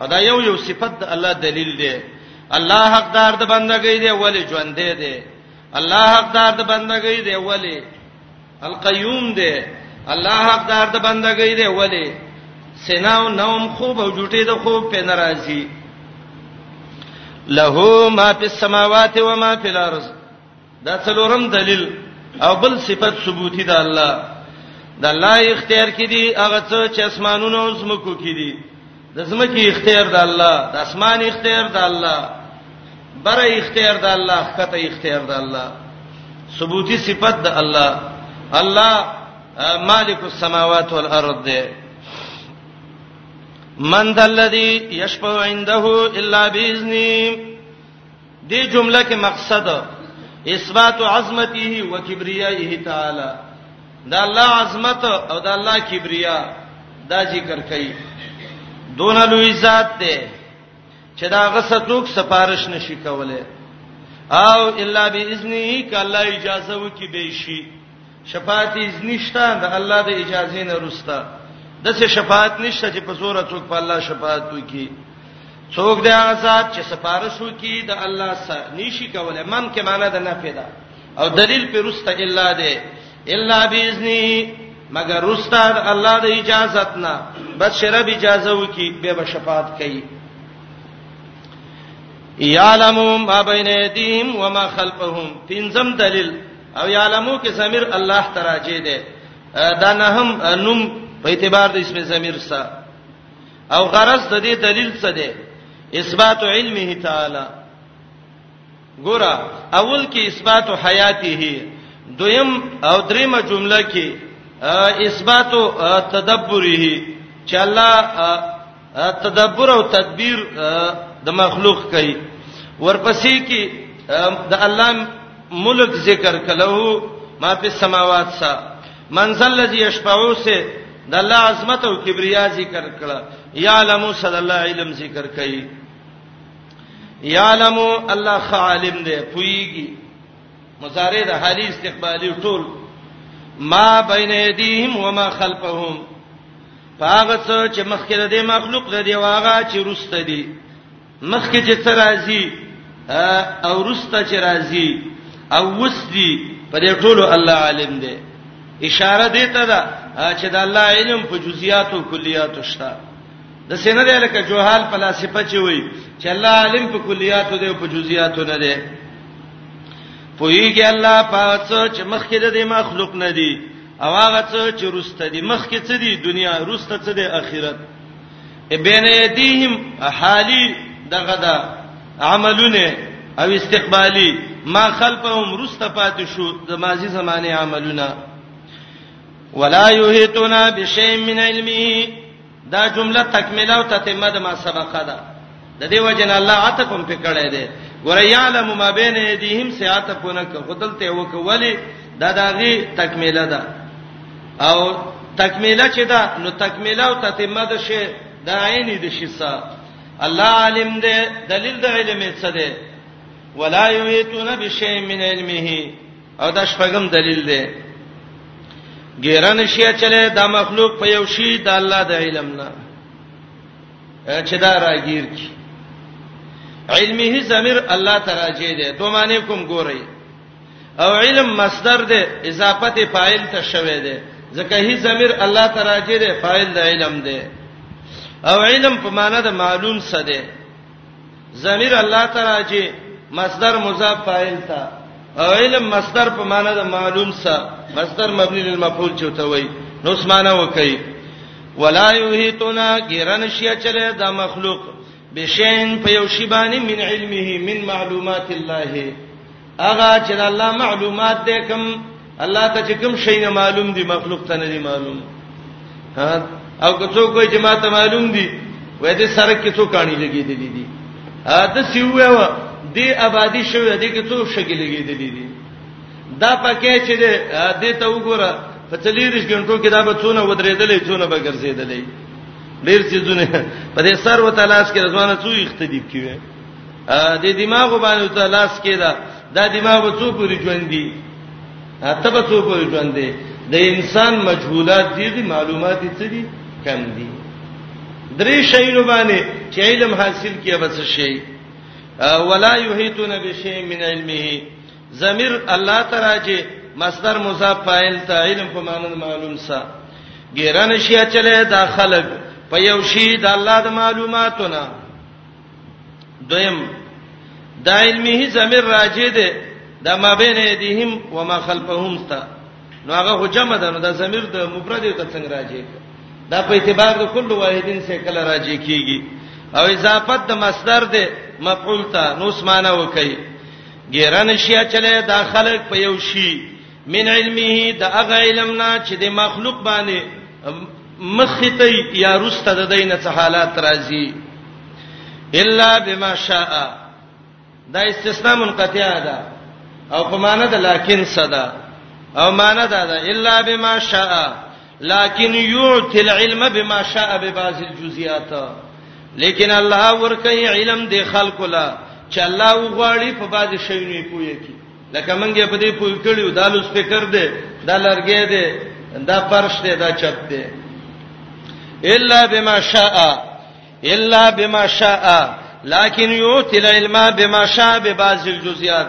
دا یو یو صفت د الله دلیل دی الله حقدار د بندګۍ دی ولی ژوند دی دی الله حقدار د بندګۍ دی ولی القیوم دی الله حقدار د بندګۍ دی ولی سنا او نوم خوب او جټې د خوب په ناراضي له ما فی السماوات و ما فی الارض دا څلورم دلیل او بل صفت ثبوتی ده الله د الله اختیار کې دي هغه څه چې اسمانونو او زمکو کې دي د زمکي اختیار د الله د اسمان اختیار د الله بره اختیار د الله خطه اختیار د الله ثبوتی صفت د الله الله مالک السماوات والارض ده من ذا الذي يشفع عنده الا باذنه دې جمله کې مقصد اثبات عظمته و کبریائه تعالی دا الله عظمت او دا الله کبریا دا ذکر کړي دون لوی ذات دی چې دا غسه څوک سفارش نشي کوله او الا باذنه ک الله اجازه وکي به شي شفاعت اذنی شته د الله د اجازه نه رستا د څه شفاعت نشته چې په زور څوک په الله شفاعت وکي څوک د آزاد چې سفارش وکي د الله سره نشي کولای من کې معنی د نه پیدا او دلیل پر رستا الا ده الا باذنی مگر رستا د الله د اجازه نه بس شرب اجازه وکي به شفاعت کوي یعلم ما بین ایدیهم وما خلفهم پنځم دلیل او یعلمو کې ضمیر الله تراجه ده دا نه هم نوم په اعتبار د اسم ضمیر سره او غرض د دې دلیل څه ده اثبات علمه تعالی ګورا اول کې اثبات حیاته دویم او دریمه جمله کې اثبات تدبره چې الله تدبر او تدبیر د مخلوق کوي ورپسې کې د الله ملک ذکر کله ما په سماوات سا منزل الذي يشفعو سه د الله عظمت او کبریا ذکر کړه یعلم صلی الله علم ذکر کوي یعلم الله خالم دی پویږي مضارع د حالی استقبالی ټول ما بین ایدیهم و ما خلفهم پاغه څه چې مخکې د دې مخلوق د دی واغه چې روسته دی مخکې چې څه راځي او روسته چې راځي او وسدي په دې ټولو الله عالم دی اشاره دی ته دا چې د الله علم په جزئیات او کلیات شته د سینې د لکه جوهال فلسفه چې وایي چې الله عالم په کلیات او په جزئیات نه دی پویږي الله پاتڅ چې مخکې د دې مخلوق نه دی او هغه څه چې روسته دي مخ کې څه دي دنیا روسته څه دي اخرت بین یدیهم حالی دغه دا عملونه او استقبالی ما خلفهم روسته پاتې شو د ماضی زمانه عملونه ولا یهتنا بشیء من علمه دا جمله تکمله او تتمه د ما سبقه ده د دې وجه نه الله عطف هم پکړې ده ګور یعلم ما بین ایدیهم سیاتفونه که خدلته وکولي دا داغي تکمیله ده او تکمیله چې ده نو تکمیله او تتمه ده شی د عین دي شي سا الله عالم ده دلیل د علم څه ده ولا یحیتون بشیء من علمه او دا شپږم دلیل دی ګیران شي چلے دا مخلوق په یو شی د الله د علم نه چې دا راګیر کی علمه زمير الله تراجه دي دوه معنی کوم ګورئ او علم مصدر دی اضافت فاعل ته شوی دی ځکه هی زمير الله تراجه دي فاعل د علم دی او علم په معنی د معلوم څه دی ضمیر الله تعالی چې مصدر مضاف فاعل تا او علم مصدر په معنی د معلوم سا مصدر مبني للمفعول چوته وای نو اسمانه وکي ولا یحیتنا غیرن شیا چره د مخلوق بشین په یو شی باندې من علمه من معلومات الله هغه چې د الله معلومات دې کوم الله ته چې کوم شي نه معلوم دي مخلوق ته نه دي معلوم ها او که څوک وایي چې ما ته معلوم دي وای دې سره کې څو کانی لګېدلې دي ا د سیوه و دې آبادی شوې دې کې څو شګې لګېدلې دي دا پکې چې دې ته وګوره په تلیریش غنټو کې دا به څونه ودرېدلې څونه به ګرځېدلې ډېر څه ځونه په دې سر وتلاش کې رضوانه څو اختدیب کیوي د دماغ باندې ته لاس کې دا دا دماغ څو پوری ژوند دي اته په څو پوری ژوند دي د انسان مجهولات دي معلومات څه دي کم دي درې شیلو باندې چې علم حاصل کیه بس شي ولا یحیتون بشیء من علمه ضمیر الله تراجه مصدر مضاف فاعل ته علم په معنی معلوم سا ګیران شیا چلے دا خلق په یو شی د الله د معلوماتونه دویم دا علمي زمير راجه ده د ما بین ایدیهم و ما خلفهم تا نو هغه حجم ده نو دا زمير د مفرد ته څنګه راجه دا په اعتبار د کل واحدین سره کله راجه کیږي او اضافت د مصدر ده مفعول تا نو اسمانه وکي ګیران شیا چلے دا خلق په یو شی من علمه د هغه علم نه چې د مخلوق باندې مخته یا رسته د دینه څه حالات راځي الا بما شاء دا استثناء منقطعه ده او په معنی ده لکن صدا او معنی ده ده الا بما شاء لكن يعطي العلم بما شاء ببعض الجزئيات لیکن الله ورکه علم دی خلق لا چې الله وغواړي په بعض شیونو پوهه کی لکه منګه په دې پوي کړیو دا لو سپیکر دی دا لرګې دی دا پرش دی دا چت دی الا بما شاء الا بما شاء لكن يؤتي العلم بما شاء ببعض الجزئيات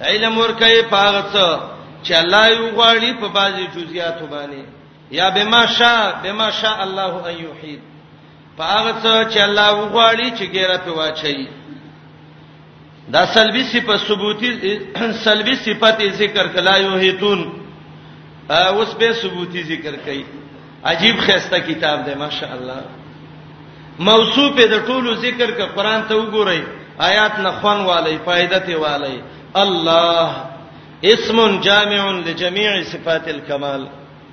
علم ورکه پاغت چې الله یو غاړي په بعضي جزئیات باندې یا بما شاء بما شاء الله ان يحيط په هغه څه چې الله وغواړي چې ګیره په واچي دا سلبي صفه ثبوتي سلبي صفت ذکر کلا یو هیتون اوس به ثبوتي ذکر کړي عجیب خسته کتاب دی ماشاء الله موصوف د ټولو ذکر ک قران ته وګورئ آیات نه خوان والی فائدہ ته والی الله اسم جامع لجميع صفات الكمال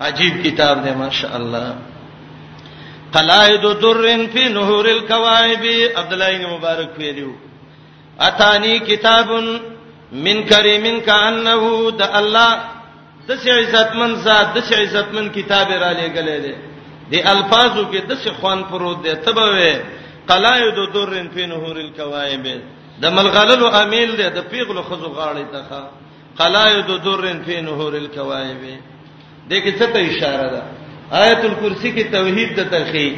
عجیب کتاب دی ماشاءالله قلائد درن فی نهور الکوائب عبد الله بن مبارک ویلو اتانی کتاب من کریم کانه د الله د سې عزتمن ذات د سې عزتمن کتاب را لېګلې دي د الفاظو کې د سې خوان پروت دی تبوي قلائد درن فی نهور الکوائب د ملغللو امیل دی د پیغلو خزو غاړې ته قلائد درن فی نهور الکوائب دې کې څه ته اشاره ده آیت الکرسی کې توحید د تخی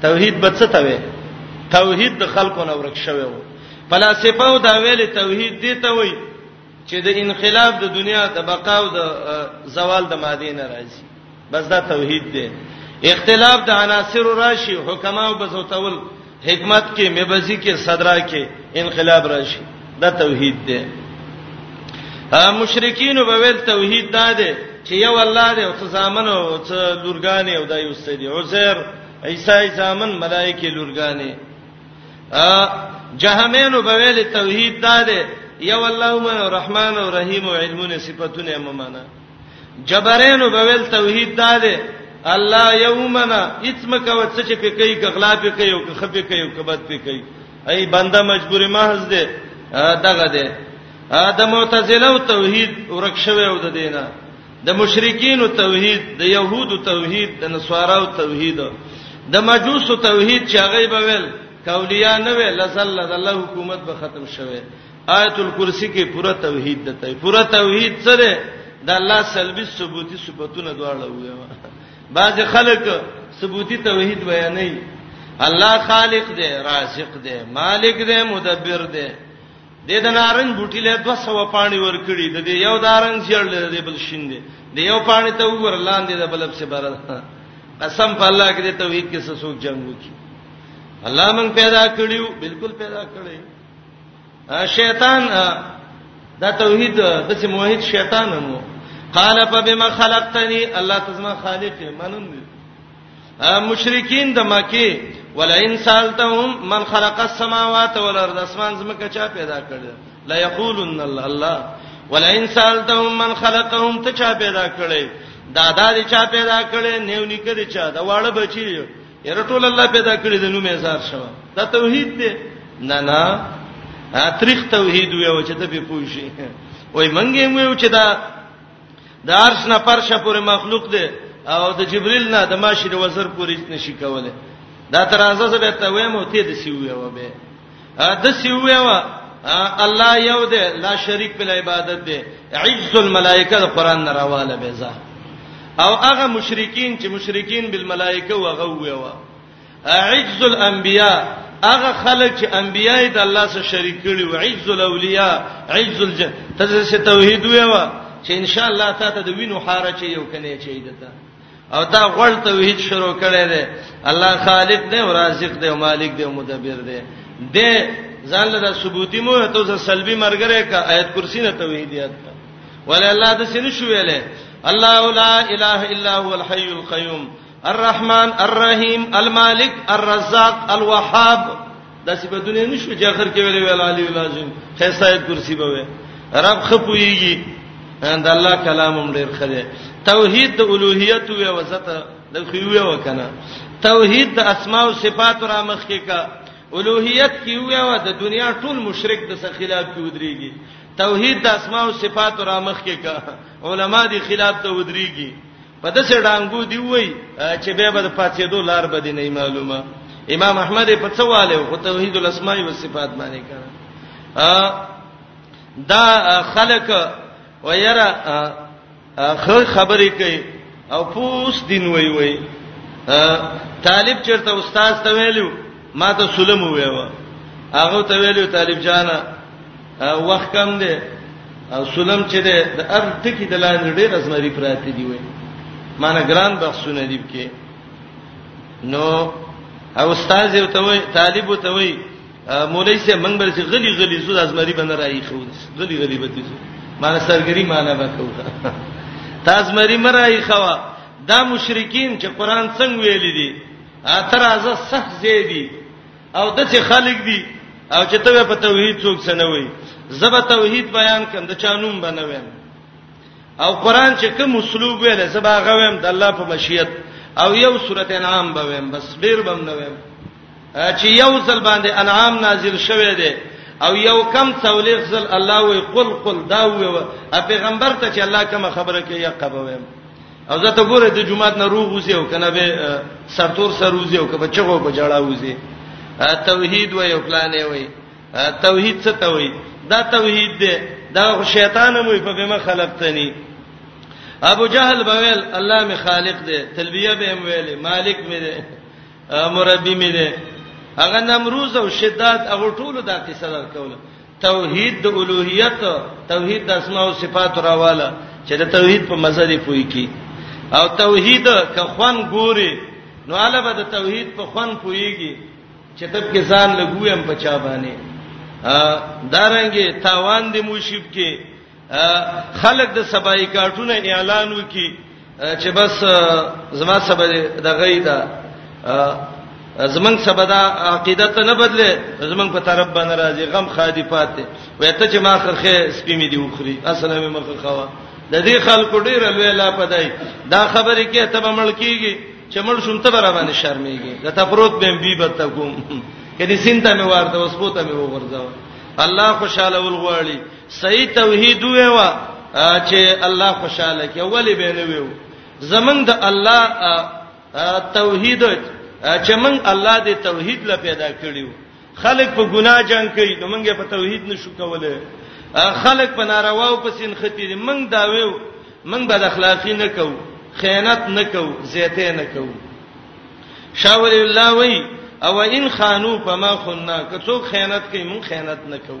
توحید به څه ته وي توحید د خلکو نه ورک شوی وو فلسفه او دا ویل توحید دې ته وایي چې د انقلاب د دنیا د بقا او د زوال د ماده نه راځي بس دا توحید دی اختلاف د عناصر راشي حکما او بزوتول حکمت کې مبزي کې صدرا کې انقلاب راشي دا توحید دی مشرکین به ویل توحید دا دی چې یو الله دی او ځامن او څ لورګانی او دا یو سړي عزیر عیسی ځامن ملائکه لورګانی جهمینو به ویل توحید دا دی یو الله من رحمان او رحیم او علمونه صفاتونه ممانه جبرینو بویل توحید دا دی الله یومنا اسم کا وڅ چې په کوي غلا په کوي او خپې کوي او کبد په کوي ای بنده مجبور محض دی دغه دی د معتزله او توحید ورک شوی او د دینه د مشرکین او توحید د يهود او توحید د نصارا او توحید د مجوس او توحید چې هغه به ویل کولیه نه ویل لزل الله حکومت به ختم شوه آیت الکرسی کې پوره توحید ده ته پوره توحید څه ده د الله سلبي ثبوتي صفاتونه دواړه وي بعض خلک ثبوتي توحید بیانوي الله خالق دی رازق دی مالک دی مدبر دی د دې نارنج بوټي له 200 پانی ور کړی د دې یو دارنګ سیړل د دې بل شین دی د یو پانی ته وګور لاندې د بلب سي بره قسم په الله کې ته وی کې سسوک جنگ وکي الله مون پیدا کړیو بالکل پیدا کړی شیطان دا توحید د چې موحد شیطان مو قال فبما خلقتني الله تزما خالق منن دي مشرکین د مکه ولا ان سالتهم من خلق السماوات والارض اسمان زمکه چا پیدا کړل لا یقولن الله ولا ان سالتهم من خلقهم ته چا پیدا کړل دادا دې چا پیدا کړل نیو نیکه دې چا دا واړه بچی یره ټول الله پیدا کړی د نوم اظهار شو دا توحید دی نه نه اتریخ توحید ویو چې ته به پوه شي وای منګې مو چې دا د عرش نه پرشه پورې مخلوق دی او د جبريل نه د ماشي د وزر پورې نشي کوله دا ترازه زه به ته وایم او ته د سی ویو به د سی ویوا الله یو دی لا شریک په عبادت دی عز الملائکه د قران نه راواله به ځه او هغه مشرکین چې مشرکین بالملائکه وغه ویوا عز الانبیاء هغه خلک چې انبیای د الله سره شریک کړي او عز الاولیاء عز الج تاسو ته توحید ویوا چې ان شاء الله تاسو د وینو حاره چې یو کنه چي دته او دا غړ توحید شروع کړي دي الله خالق دی او رازق دی او مالک دی او مدبر دی د ځان له ثبوتی مو ته ز سلبي مرګره کا آیت کرسی نه توحیدیت ولی الله د سینې شو ویلې الله لا اله الا هو الحي القيوم الرحمن الرحيم المالك الرزاق الوهاب دا صفاتونه نشو چې اخر کې ویلې ویل علی العظیم خیسایت کرسی به وي رب خپويږي اند الله کلام هم ډیر خده توحید د الوهیت او وسط د خيوه وکنه توحید د اسماء او صفات را مخ کې کا الوهیت کې ویو د دنیا ټول مشرک د سره خلاف کې ودرېږي توحید د اسماء او صفات را مخ کې کا علما دي خلاف ته ودرېږي په دسه ډانګو دی وای چې به به پاتې دوه لار به دی نه معلومه امام احمد په څواله او توحید الاسماء و صفات باندې کړه دا خلق ويرا خبرې کوي او پوس دین وای وای طالب چرته استاد ته ویلو ما ته سلم ویو هغه ته ویلو طالب جانا وخت کم دی او سلم چې ده د ار ټکی د لاندې ډېر ازمري پراته دی وای معنی ګران بخښونه دی کې نو او استاد یو ته وای طالب ته وای مولای سه منګ بل چې غلی غلی زو د ازمري بنه راي خو غلی غلی به دي معنی سرګری معنی وکړه تاسمری مرای خوا دا مشرکین چې قران څنګه ویل دي اتر ازه صح زیدي او د څه خلق دي او چې ته په توحید څوک سنوي زبه توحید بیان کم د چانوم بنوم او قران چې کوم اسلوب ویل زبا غویم د الله په مشیت او یو سورته انعام به ویم بس ډیر بم نه ویم چې یو ځل باندې انعام نازل شوه دی او یو کم څولې ځل الله وی قل قل دا وی پیغمبر ته چې الله کوم خبره کوي یا قبویم او زه ته ګوره د جمعات نه روغ وځي او کنه به سرتور سر وځي او کبه چغو په جړا وځي توحید و یو پلان وي توحید څه ته وي دا توحید دی دا شیطان مو په بما خلقتنی ابو جهل بویل الله می خالق دی تلبیه به هم ویل مالک می دی مربی می دی هغه نمروز او شداد هغه ټولو دا قصه درکوله توحید د الوهیت توحید د اسماء او صفات راواله چې د توحید په مزه دی پوي کی او توحید که خوان ګوري نو اله به د توحید په خوان پويږي چې تب کې ځان لګویم په چا باندې دارنګي تاوان دې موشیب کې خلک د سبای کارټونه اعلان وکي چې بس زما سبا د غیدا زمنګ سبا د عقیده ته نه بدله زمنګ په طرف باندې راځي غم خادي پاتې وې ته چې ما خرخه سپی می دی وخري اصله مې مخه خوا د دې خلکو ډیر لوی لا پدای دا خبرې کې ته به مړ کیږي چې مړ شوم ته به را باندې شرمېږي دا ته پروت بهم بي بت کوم کدي سینته مې ورته اوس پوته مې وګرځاو الله خوشاله ول غواړي صحیح توحید ویوا چې الله خوشاله کې ولی به نه ویو زمنګ د الله توحید چې موږ الله دې توحید لا پیدا کړیو خلک په ګناه جنگ کوي نو موږ په توحید نشو کولای خلک په نارواو په سین ختی دي موږ دا ویو موږ به د اخلاقی نه کوو خیانت نه کوو زیته نه کوو شاول الله وی او ان خانو فما خننا که څوک خیانت کوي موږ خیانت نه کوو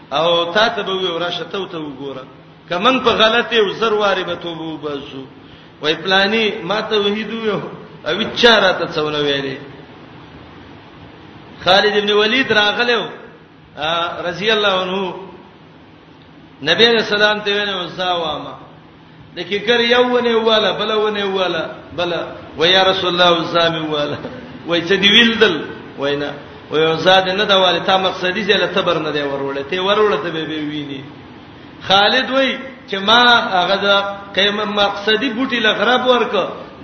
او تا ته به ویو راشه ته ته وګوره کمن په غلطه او زر واره به توبه وباسو وای پلاني ما ته وحیدو یو او چاره ته څونه ویلې خالد ابن ولید راغلو رضی الله عنه نبی رسول الله ته ویل او زاوامه د کیکر یو ونه واله بل ونه واله بل و یا رسول الله وسامي واله وای چې دی ویلدل وینا و یو زاد نه دا واله تا مقصدی چې له تبر نه دی ورول ته ورول ته به ویني خالد وای چې ما هغه د قیمه مقصدی بوټي لغرب ورک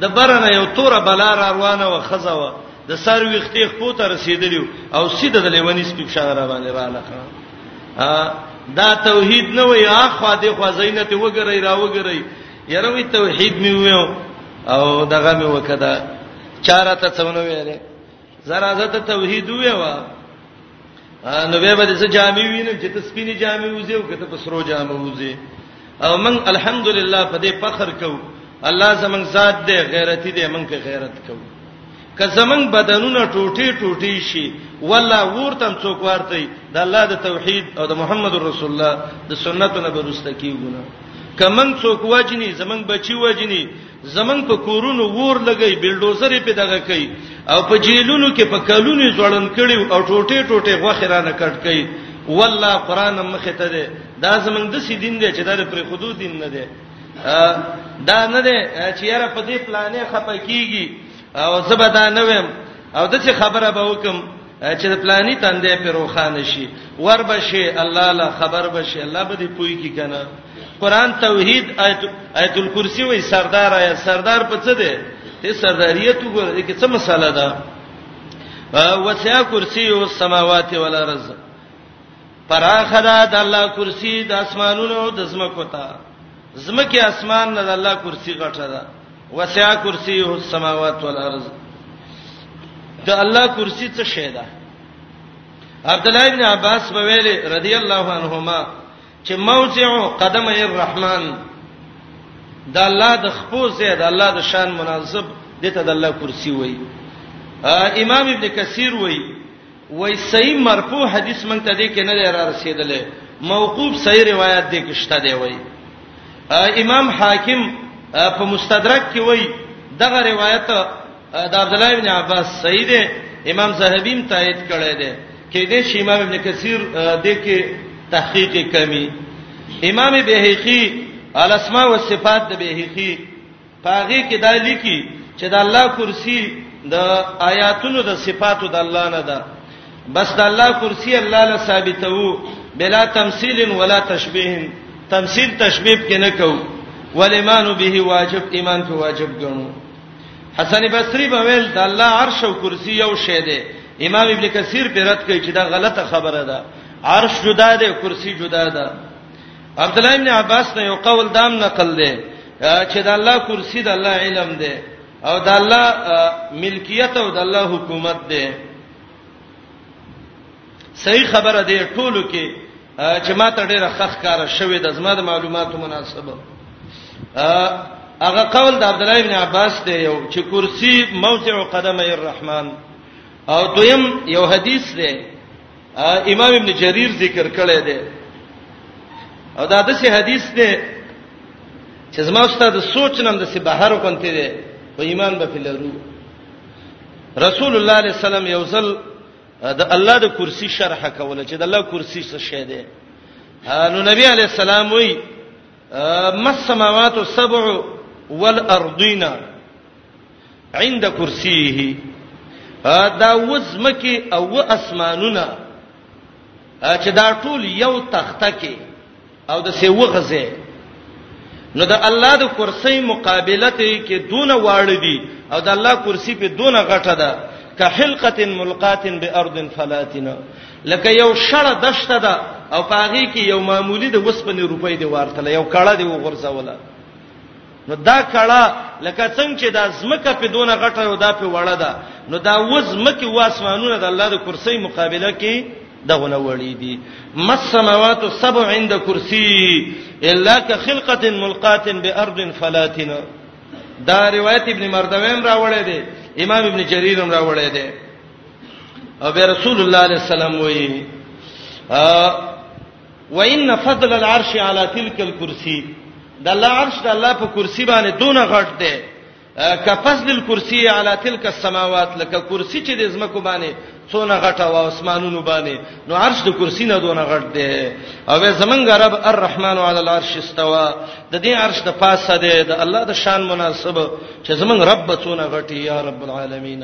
د برنه یو تور بلا را روانه و خزا و د سر ویختې خپو ته رسیدلی او سیده د لیونی سپیښه را باندې را لخه دا توحید نه وي اخوا د خوا زینت وګرای را وګرای یره وی توحید می ویو او دغه می وکدا چاره ته څونه ویلې زرا زه ته توحید ویو نو به به څه جامې وینې چې ته سپینې جامې وځې او کته په سرو جامې وځې او من الحمدلله په دې فخر کو الله زمنګ ذات دې غیرتی دې من په غیرت کو که زمنګ بدنونه ټوټي ټوټي شي ولا ورتم څوک ورته د الله د توحید او د محمد رسول الله د سنتو نه برسته کیږونه کمن څوک وجنی زمنګ بچي وجنی زمنګ په کورونو ور لګي بلډوزر په دغه کوي او په جیلونو کې په کلونو ځړن کړي او ټوټي ټوټي غوخرانه کټ کوي والله قران مخه ته ده دا زمنګ د سې دین دی چې دا پر خودو دین نه ده دا نه ده چې یاره په دې پلانې خپه کیږي او زبدا نوم او د څه خبره به وکم چې د پلاني تندې پر روخان شي ور بشي الله لا خبر بشي الله به دې پوي کی کنه قران توحید آیت آیت الکرسی وای سردار آیا سردار په څه دی ته سرداریت وګوره کې څه مساله ده وسع کرسی او سماوات والارض پراخه ده د الله کرسی د اسمانونو د زمکو ته زمکه اسمان نه د الله کرسی غټه ده وسع کرسیه السماوات والارض د الله کرسی څه شی ده عبد الله ابن عباس په ویل رضی الله عنهما چې موضع قدم الرحمن د الله د خپو زید الله د شان مناسب دته د الله کرسی وای امام ابن کثیر وای وای صحیح مرفوع حدیث مونږ ته دې کې نه را رسیدلې موقوف صحیح روایت دې کې شته دی وای امام حاکم په مستدرک کې وای دغه روایت د عبد الله ابن عباس صحیح دی امام زهبیم تایید کړی دی کې دې شی امام ابن کثیر دې کې تحقیق کمی امام بهقی الاسماء والصفات د بهقی پاغه کې دا لیکي چې د الله کرسی د آیاتونو د صفاتو د الله نه ده بس د الله کرسی الله له ثابتو بلا تمثيل ولا تشبيه تمثيل تشبيه کې نه کو ولمان به واجب ایمان کې واجب ګڼو حسن بصری په ویل د الله عرش او کرسی یو شی دی امام ابن کثیر په رد کوي چې دا غلطه خبره ده عرش جدا ده کرسی جدا ده عبد الله ابن عباس نه یو قول دام نقل دی چې د الله کرسی د الله علم دی او د الله ملکیت او د الله حکومت دی صحیح خبره دی ټولو کې چې ما ته ډیره خخ کار شوې د زما د معلوماتو مناسبه هغه قول د عبد الله ابن عباس دی یو چې کرسی موضع قدمه الرحمن او دویم یو حدیث دی امام ابن جرير ذکر کړی دی او دا د سه حدیث دی چې زما استاد سوچ نن د سه بهر وکنته دی په ایمان به فلرو رسول الله عليه السلام یو ځل د الله د کرسی شرح کوله چې د الله کرسی څه شی دی نو نبی عليه السلام وی ما السماوات السبع والارضين عند کرسیه دا وزمکه او اسمانونه چې دا ټول یو تخته کې او د سی وغزه نو د الله د کرسي مقابله ته کې دون واړ دي او د الله کرسي په دون غټه ده که حلقه ملقات بارض فلاتنا لکه یو شړه دشته ده او پاغي کې یو معمولی د وسپنې روپۍ دی ورتله یو کړه دی وغورځوله نو دا کړه لکه څنګه چې دا زمکه په دونه غټه او دا په وړه ده نو دا وزمکه واسمانونه د الله د کرسي مقابله کې دغونه وړي دي مسموات السبع عند کرسي الا كخلقه ملقات بارض فلاتن دا روایت ابن مردویم راوړی دی امام ابن جریر هم راوړی دی او رسول الله صلی الله علیه وسلم وایي وان فضل العرش علی تلک الکرسی د الله عرش د الله په کرسی باندې دون غټ دی کفضل الکرسی علی تلک السماوات لکه کرسی چې د زمکو باندې څونه غټه او اسمانونو باندې نو عرش د کرسی نه دونه غټ دی او زمنګ رب الرحمن علی العرش استوا د دې عرش د پاسه دی د الله د شان مناسب چې زمنګ رب څونه غټي یا رب العالمین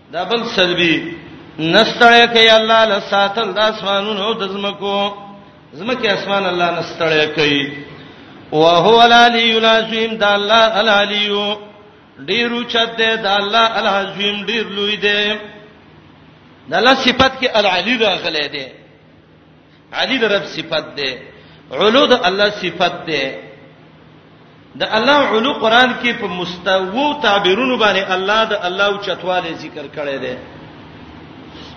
دا بل سلبي نستړی کوي الله له ساتل د اسمانونو او د زمکو زمکه اسمان الله نستړی کوي او هو العلی العظیم د الله العلی ډیر اوچت دی د الله العظیم ډیر لوی دی د الله صفت کې العلی راغلی دی علی د رب صفت ده علو د الله صفت ده د الله علو قران کې په مستوو تعبیرونو باندې الله د الله او چتواله ذکر کړی دی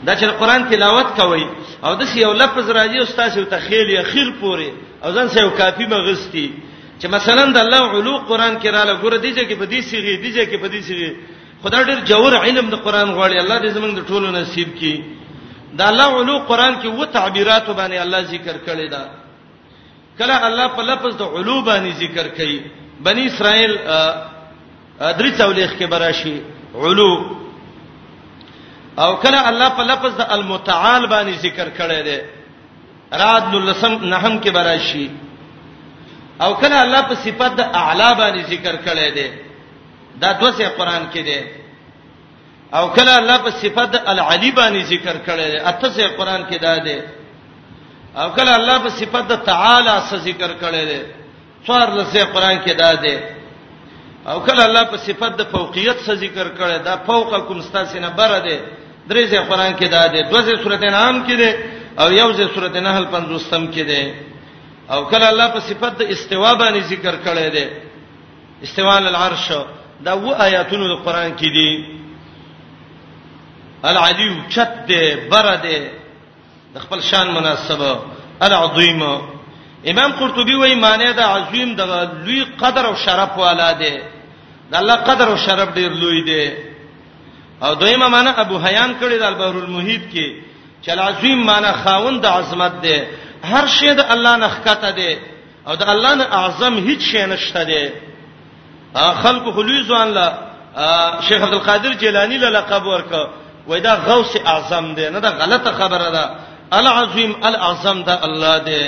دا چې قران تلاوت کوي او د یو لفظ راځي او تاسو ته خېل یا خېل پوري او ځان سه یو کافي مغستی چې مثلا د الله علو قران کې را لګور دیږي کې په دې سیغه دیږي کې په دې سیغه خدا ډېر جوور علم د قران غواړي الله دې زمونږ د ټولو نصیب کړي دا الله علو قران کې و تعبیرات باندې الله ذکر کړی دا کله الله په لفظ د علو باندې ذکر کړي بنی اسرائیل درې څولېخ کې براشي علو او کله الله په لفظ د المتعال باندې ذکر کړی دی راد لسم نهم کې براشي او کله الله په صفت د اعلی باندې ذکر کړی دی دا دوه ځای قران کې دی او کله الله په صفت العلی باندې ذکر کړی دی اته ځای قران کې دا دی او کله الله په صفت تعالی سره ذکر کړی دی څوار لسه قران کې دا دی او کله الله په صفت د فوقیت سره ذکر کړی دا فوقکم استاسه نه بره دی درې ځای قران کې دا دی دوه ځای سورته نام کې دی او یو ځای سورته نحل 50 کې دی او کله الله په صفت د استوا باندې ذکر کړی دی استواء العرش دا و آیاتونو د قران کې دي العلی چت ده بر ده د خپل شان مناسبه العظیم امام قرطبي وایي معنی دا عظیم د لوی قدر او شرف والا ده د الله قدر او شرف ډیر لوی ده او دویمه معنی ابو حیان کړی د البحر المحیط کې چې العظیم معنی خاوند د عظمت ده هر شی د الله نه ښکته ده او د الله نه اعظم هیڅ شی نشته دی خلق خلوی ځوان لا شیخ عبد القادر جیلانی له لقب ورک وای دا غوث اعظم دی نه دا غلطه خبره ده العظیم الاعظم ده الله دی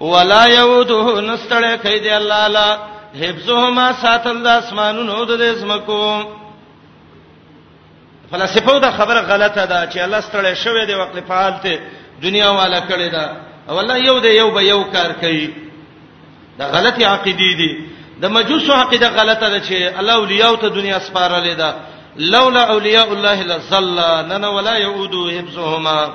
ولا یوده نستړی کوي دی الله لا حفظهما ساتل د اسمانونو د اسمکو فلسفه دا خبره غلطه ده چې الله ستړی شوی دی وقل فعال ته دنیا والا کړی دا والله یو دی یو به یو کار کوي دا غلطي عقیده دي د مجوسو عقیده غلطه ده چې الله اولیاء ته دنیا سپارلې ده لولا اولیاء الله لزل نن ولا يعود حفظهما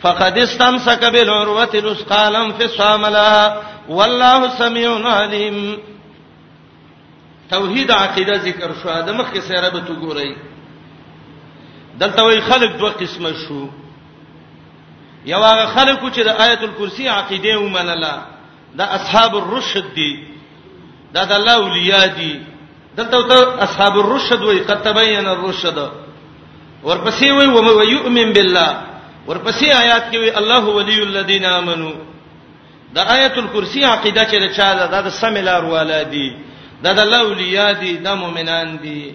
فقد استمسك بالعروه الوثقى لا انفصام لها والله سميع عليم توحید عقیده ذکر شو د مخکې سره به تو ګورئ دلته وی خلق دوه قسمه شو یو هغه خلکو چې د آیت الکرسی عقیده ومنله دا اصحاب الرشد دي دا د الله اولیاء دي دلته ته اصحاب الرشد وای قد تبین الرشد ورپسې وای و من یؤمن بالله ورپسې آیات کې وای الله ولی الذین آمنو دا آیت الکرسی عقیده چې رچا ده دا د سملار والا دي دا د الله اولیاء دي دا مؤمنان دي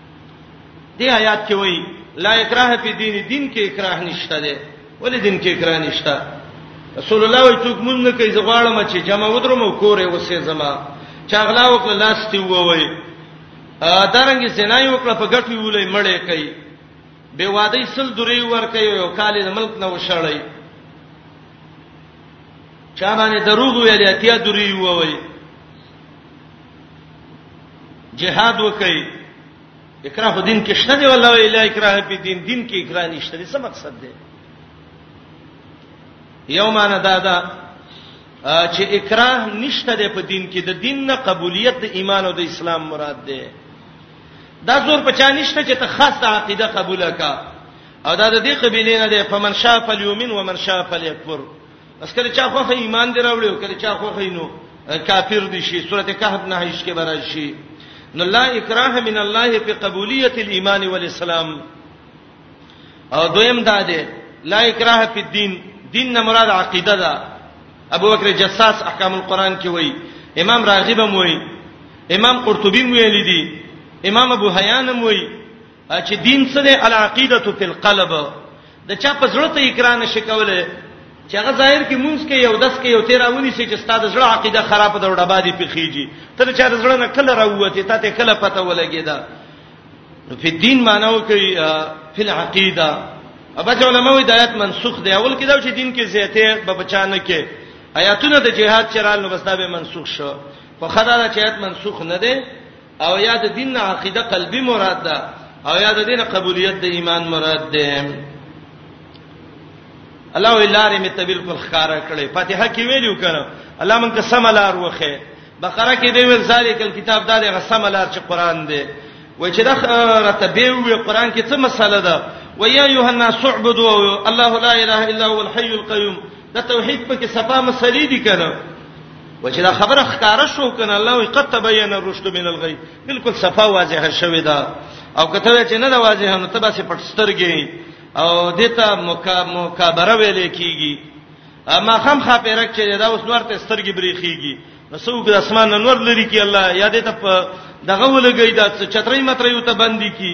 دې آیات کې وایي لا اکراه فی دین دین کې اکراه نشته دی ولې دین کې اکراه نشته رسول الله وي څوک مونږ نه کوي زغواړم چې جمع ودرم کورې وسې زما چاغلا وکړه لاس تی ووي دارنګ زنا یو کړه په ګټو ولې مړې کوي به وادي سل درې ور کوي یو کال د ملک نه وشړی چا باندې دروغ ویل اتیا درې ووي جهاد وکي اکراه دین کې شته دی والله الا اکراه په دین دین کې اکراه نشته دی څه مقصد دی یومانه دادا چې اکراه نشته دی په دین کې د دین نه قبولیت د ایمان او د اسلام مراد دی دا زور په چا نشته چې ته خاصه عقیده قبول کا او دا د دې قبیلې نه دی فمن شاء فلیومن ومن شاء فلیکفر بس کله چا خوخه ایمان دی راوړي او کله چا خوخه نو کافر دي شي سورته کهف نه هیڅ کې برای شي نو لا اکراه من الله فی قبولیت الايمان والاسلام او دویم دا دی لا اکراه فی الدین دین نه مراد عقیده ده ابو بکر جساس احکام القرآن کې وایي امام راغب هم وایي امام قرطبی ویل دي امام ابو حیان هم وایي چې دین څه دی العقیده فی القلب د چا په زړه ته اقرار نشي کوله چې هغه ظاهر کې مونږ کې یو دس کې یو تیراونی سي چې ستاسو زړه عقیده خراب ده وړه باندې پیخیږي تر چا د زړه نه کله راوته ته ته کله پته ولګیدا په دین مانو کې په العقیده ابا علماء هدایت منسوخ دی اول کې دا چې دین کې زیاته به بچانه کې آیاتونه د جهاد چرال نو بس دا به منسوخ شو خو خدای دا چې آیات منسوخ نه دی او یا د دین نه عقیده قلبي مراد ده او یا د دین قبولیت د ایمان مراد ده الله ولاره می تبیل کول خاره کړي فاتحه کې ویلو کړه الله مونږ ته سملار وخه بقره کې دی ویل ذالک الكتاب دا د سملار چې قران دی و چې دا راته به وی قران کې څه مسله ده و یا ایه الناس اعبدوا الله لا اله الا هو الحي القيوم د توحید په کې صفه مسلې دي کنه و چې دا خبره ښکارا شو کنه الله وي قد تبين الرشد من الغي بالکل صفه واضحه شوې ده او کته چې نه ده واضحه نو تبه سي پټسترګي او دته مکابره ویل کیږي اما خام خاپیرک چې دا اوس نور ته سترګي بریخيږي نو څوک د اسمان نور لري کی الله یادې ته دغه ولګي دا چترې مترې یو ته باندې کی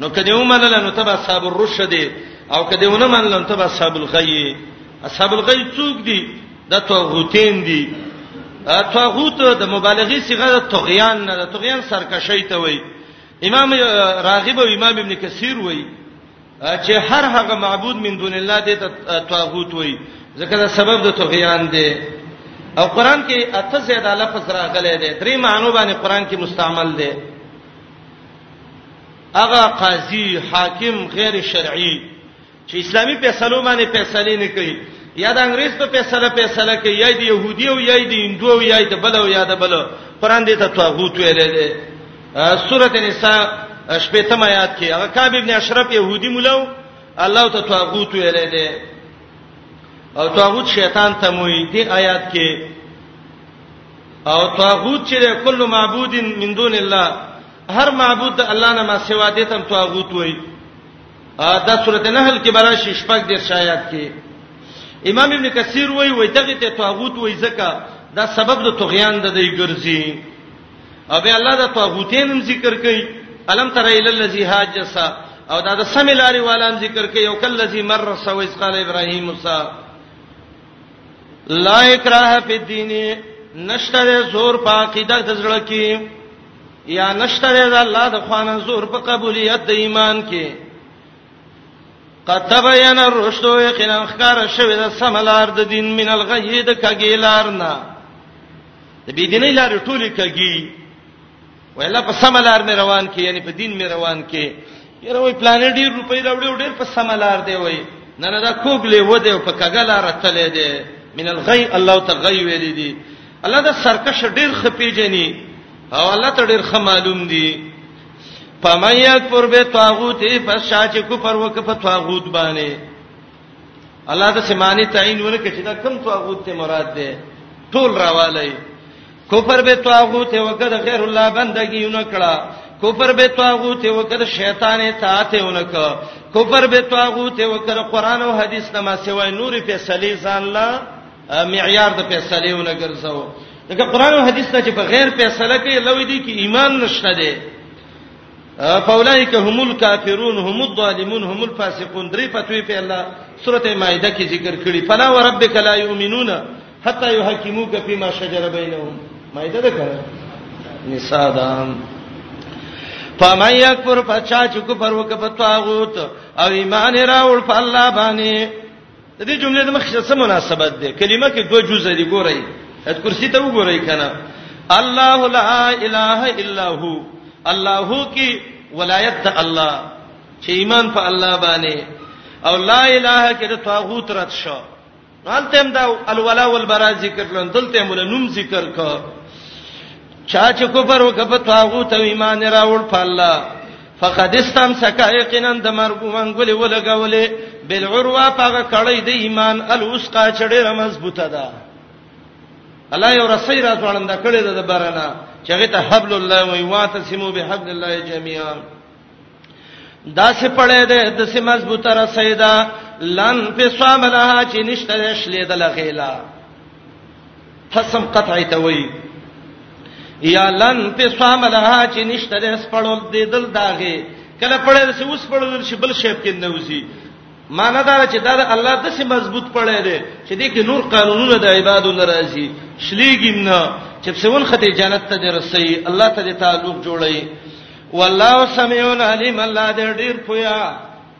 نو کدی ومنل نو تبع اصحاب الرشد او کدی ونه منل نو تبع اصحاب الغی اصحاب الغی څوک دي د توغوتین دي توغوت د مبالغه صيغه د طغیان نه د طغیان سرکشی ته وای امام راغب او امام ابن کثیر وای چې هر هغه معبود من دون الله دې ته توغوت وای ځکه دا سبب د طغیان دی او قران کې اته زیاده لفظ راغلی دی درې معنی باندې قران کې مستعمل دی هغه قاضي حاکم غیر شرعي چې اسلامي فیصلو باندې فیصله نه کوي یا د انګريز په فیصله فیصله کوي یا د يهودي او یا د هندو او یا د بل او یا د بل قران دې ته طاغوت ویل دي سورته نساء شپږم آیات کې هغه کعب ابن اشرف يهودي مولو الله ته طاغوت ویل دي او طاغوت شیطان ته موي دې آیات کې او طاغوت چې کل معبود من دون الله هر معبود الله نه ما سوا دې تم طاغوت وای دا سورته نحل کې برا شپږ د شایعات کې امام ابن کثیر وای وای دغه ته طاغوت وای زکه دا سبب د طغیان د دی ګرځي او به الله دا طاغوتین هم ذکر کوي الم تر ال الذی حاجسا او دا د سملاری والام ذکر کوي او کل الذی مر سویس قال ابراهیم موسی لا اکراه فی الدین نشته زور په عقیده د زړه کې یا نشته د الله د خوانه زور په قبولیت د ایمان کې قطب ین الرشد یقینا خکار شوی د سملار د دین من الغی د کګیلار نه د بی دیني لار ټوله کګی ویلا په سملار مې روان کې یعنی په دین مې روان کې یره وای پلان ډیر روپۍ راوړې او ډیر په سملار دی وای نه نه دا کوګلې و دی په کګلا راتلې دی من الغی الله تغی ویل دی الله دا سرکش ډیر خپېجنی او الله ته ډیر خ معلوم دی پمایت پر به طاغوت پس شاچ کو پر وک په طاغوت باندې الله د سمانی تعین ورکه چې دا کم طاغوت ته مراد ده ټول راوالی کفر به طاغوت وکړه غیر الله بندگی نه کړه کفر به طاغوت وکړه شیطان اطاعت نه کړه کفر به طاغوت وکړه قران او حدیث نه ما سوای نور فیصله ځان لا معیار د فیصله ونه ګرځاو دغه قران او حدیث ته چې بغیر فیصله کوي لوي دي کې ایمان نشته دی فاولائک هم الکافرون هم الظالمون هم الفاسقون درې پتوی په الله سورته مائده کې ذکر کړي فلا وربک لا یؤمنون حتا یحکموک فيما شجر بینهم مائده ده کړه نساء دام فمن یکفر فچا چکو پر وک په طاغوت او ایمان راول په الله باندې د دې جملې د مخکې څه مناسبت ده کلمه کې دوه جزء دي ګورئ د کرسی ته وګورئ کنه الله لا اله الا هو الله کې ولایت د الله چې ایمان په الله باندې او لا اله کې د طاغوت رد شو حالته هم دا الولا والبرا ذکر کړل دلته هم نوم ذکر کړ چا چې کوپر وکړ په طاغوت او ایمان راوړ په الله فقد استمسك يقينا د مرګ منګولې ولګولې بالعروه پاګه کړی د ایمان الوسقا چړې مضبوطه ده الله یو رسې را ځوړنده کړې ده د برنا چې هغه ته حبل الله وی واتسمو بحبل الله جميعا دا سه پړې ده د سه مضبوطه رسې ده لن په صاملها چې نشته شلې د لغیلا حسم قطعی ته وای یا لن فسام لها چې نشته د سپړول د دل داغه کله پړې د اوس پړول شي بل شیب کې نه وسی معنی دا چې دا الله د سي مضبوط پړې دی چې دې کې نور قانونونه د عبادو ناراضي شلېګیم نه چې څون خته جنت ته درسي الله ته تعلق جوړي والله سميع عليم الله دې ډېر پویا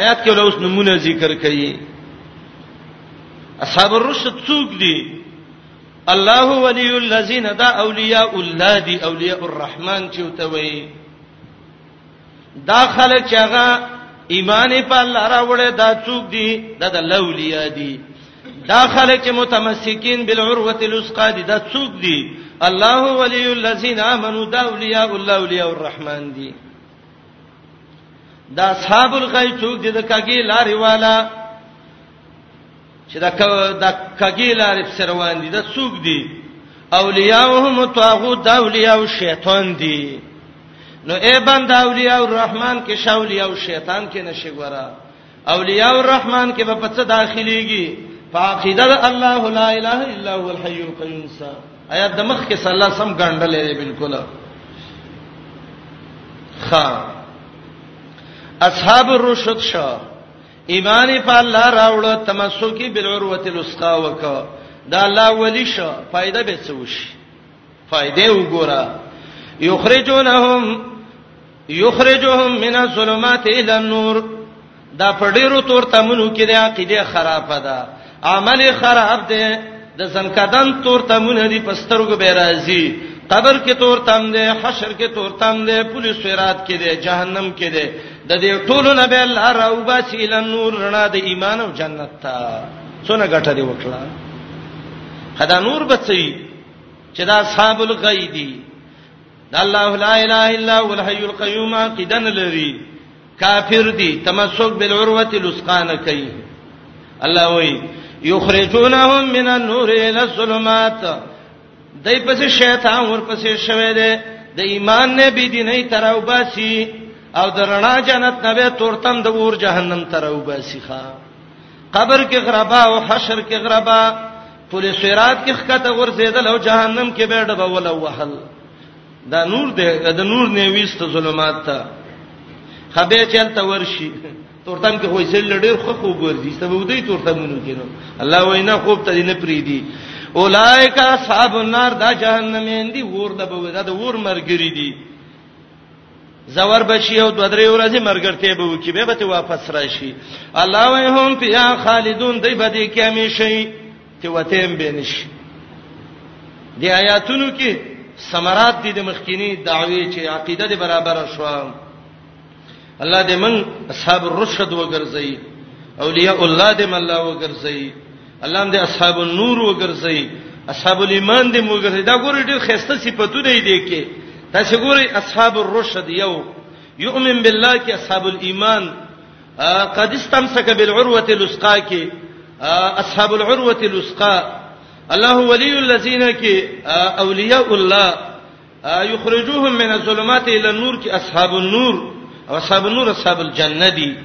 آیات کې اوس نمونه ذکر کړي اصحاب الرشد څوک دي الله ولي الذين دا اولیاء الله دي اولیاء الرحمن چې وتوي دا خلک چې هغه ایمان په الله راوړې دا څوک دي دا د اولیاء دي دا خلک چې متمسکین بالعروه الوثقا دي دا څوک دي الله ولي الذين امنوا دا اولیاء الله اولیاء الرحمن دي دا اصحاب الغی څوک دي د کګی لارې والا چې دا د کګی لارې پر روان دي دا څوک دي اولیاءهم طاغوت دا اولیاء او شیطان دي نو اے بنده اولیاء الرحمن کې شاولیاء او شیطان کې نشي ګورا اولیاء الرحمن کې په څه داخليږي په عقیده د الله لا اله الا هو الحي القيوم سا آیات د مخ کې صلی الله سم ګڼډل لري بالکل خا اصحاب الرشد شو ایمان په الله راوړو تمسکی بالعروه الوثقا وکا دا الله ولی شو فائدہ به څه وشي فائدې وګوره یخرجونهم یخرجهم من الظلمات الى النور دا په ډیرو تور تمنو کې د عقیده خرابه ده عمل خراب ده د زنکدن تور تمونه دي پسترګو به راځي قبر کې تور تم ده حشر کې تور تم ده پولیس صراط کې ده جهنم کې ده د دې ټولو نه به الله راو باسي ال نور رڼا د ایمان او جنت ته څونه ګټه دی وکړه خدا نور بچي چې دا اصحاب الغیدی د الله لا اله الا هو الحي القيوم عقیدن لري کافر دي تمسک بالعروه الاسقان کوي الله وایي یخرجونهم من النور الى الظلمات دای پس شیطان ورپسې شوه دی د ایمان نه بي دي نه تر او باسي او د رڼا جنت نه به تورتم د ور جهنم تر او باسي ښا قبر کې غربا او حشر کې غربا پر صراط کې خکته ورزیدل او جهنم کې به ډبه ولا وهل دا نور دی دا نور نه ویست ظلمات ته خبه چلته ورشي تورتم کې وای سل ډېر خو خو ګورځي سبب دوی تورتمونو کې نو الله وینا خوب ته نه پری دی اولائک اصحاب النار دا جهنم اندي ور د بوي دا د ور مرګري دي زور بشي او دوه درې ورځې مرګرته به وکي به ته واپس راشي الله وای هم فیا خالدون دی به دې کې همیشئ ته وتیم به نشي دی آیاتونو کې سمرات دي د مخکینی دعوی چې عقیده دې برابر شو الله دې من اصحاب الرشد وګرځي اولیاء الله دې من الله وګرځي الله دې اصحاب النور وګرځي اصحاب الايمان دې وګرځي دا ګورې ډېر خسته صفاتونه دي کې تاسو ګورې اصحاب الرشد یو یؤمن بالله کې اصحاب الايمان قد استمسك بالعروه الوثقا کې اصحاب العروه الوثقا الله ولي الذين کې اولیاء الله یخرجوهم من الظلمات الى النور کې اصحاب النور او اصحاب النور اصحاب الجنه دي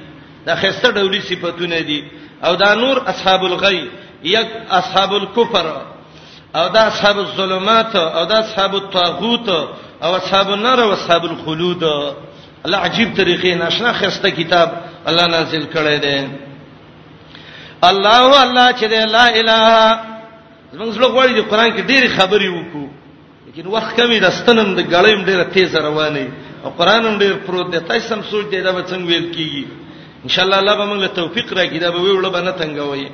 دا خسته ډولي صفاتونه دي او دا نور اصحاب الغی یک اصحاب الكفر او دا اصحاب الظلمات او دا اصحاب الطاغوت او اصحاب النار او اصحاب الخلود الله عجیب طریقې ناشنا خسته کتاب الله نازل کړی دی الله الله چې لا اله زموږ له غوړي د قران کې ډېری خبرې وکړو لیکن وخت کمی د ستنم د غړیم ډیره تیز روانه او قران هم ډیر پروت دی تاسو هم سوچ دی دا به څنګه ویل کیږي ان شاء الله الله به موږ له توفیق راکړي دا به ویول به نه تنګوي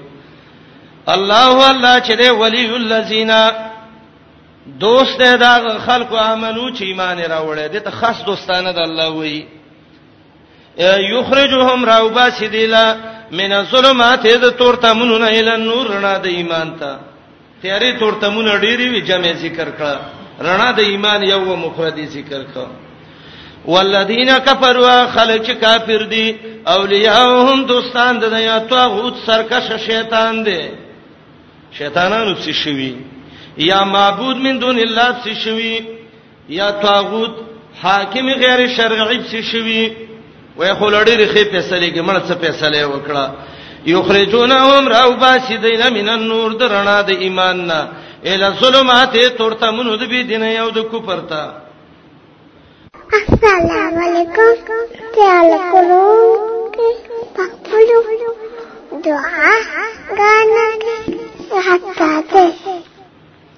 الله الله چې دی ولی الذین دوست دی دا خلکو امنو چې ایمان راوړی دی ته خاص دوستانه د الله وایي یخرجهم راوبا سیدلا من الظلمات اذ تورتمنون الى النور رڼا د ایمان ته تیارې تورتمونه ډېری وی جمع ذکر کړه رڼا د ایمان یو مفردی ذکر کړه والذین کفروا خلق کافر دی اولیاءهم دوستان د دنیا توغوت سرکش شیطان دی شیطانانو څه شوی یا معبود من دون الله څه شوی یا طاغوت حاکم غیر شرعی څه شوی وای خو لړی رخې فیصله کې مړ څه فیصله وکړه یخرجونهم راو باسی دین من النور درنا د ایمان نه ال ظلمات تورته منو د بی دین یو د کفر ته السلام علیکم تعال کولو پخپلو دعا غانا حتا ته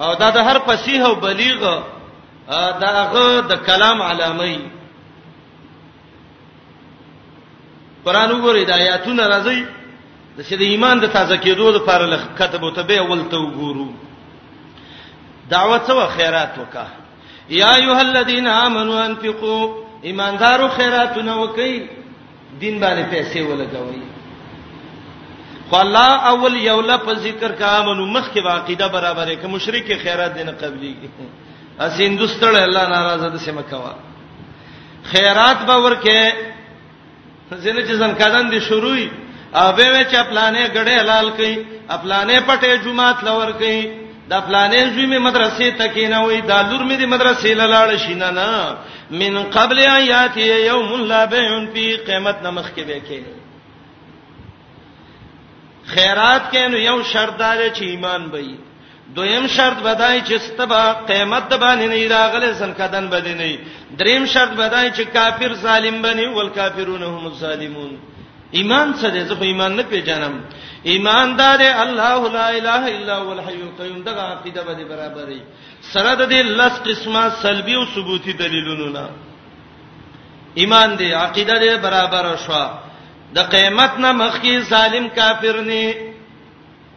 او دا د هر فصیح او بلیغ داغه د کلام علامه ای قران وګورئ د آیاتونو راځي د چې د ایمان د تازه کېدو لپاره لخ کتبو ته به اول ته وګورو دعوت او خیرات وکا یا ایه الذین آمنو انفقوا ایماندارو خیراتونه وکئ دین باندې پیسې ولګوي خو الله اول یو لفظ ذکر کا امنو مخ کې عقیده برابرې کې مشرک خیرات دینه قبلي اس هندوستړ الله ناراضه د سم کوا خیرات به ورکه زنه چې ځن کادان دي شروعي او به چې خپلانه غړې حلال کړي خپلانه پټه جمعات لور کړي د فلانې زوی می مدرسې ته کینوي دا لور می د مدرسې لاړ شینه نه من قبل آیات یوم لا بیون فی قیامت نمخ کې به کې خیرات کینو یو شرط دار چې ایمان به دویم شرط بدای چې ستبا قیامت د باندې نه راغله سن کدن باندې نه دریم شرط بدای چې کافر ظالم بني ول کافرون هم ظالمون ایمان څه دی زه خو ایمان نه پیژنم ایمان دار الله لا اله الا هو الحي القيوم دغه عقیده به برابرې سره د دې لس قسمه سلبي او ثبوتي دلیلونو نه ایمان دی عقیده دی برابر شو د قیامت نه مخکې ظالم کافر نه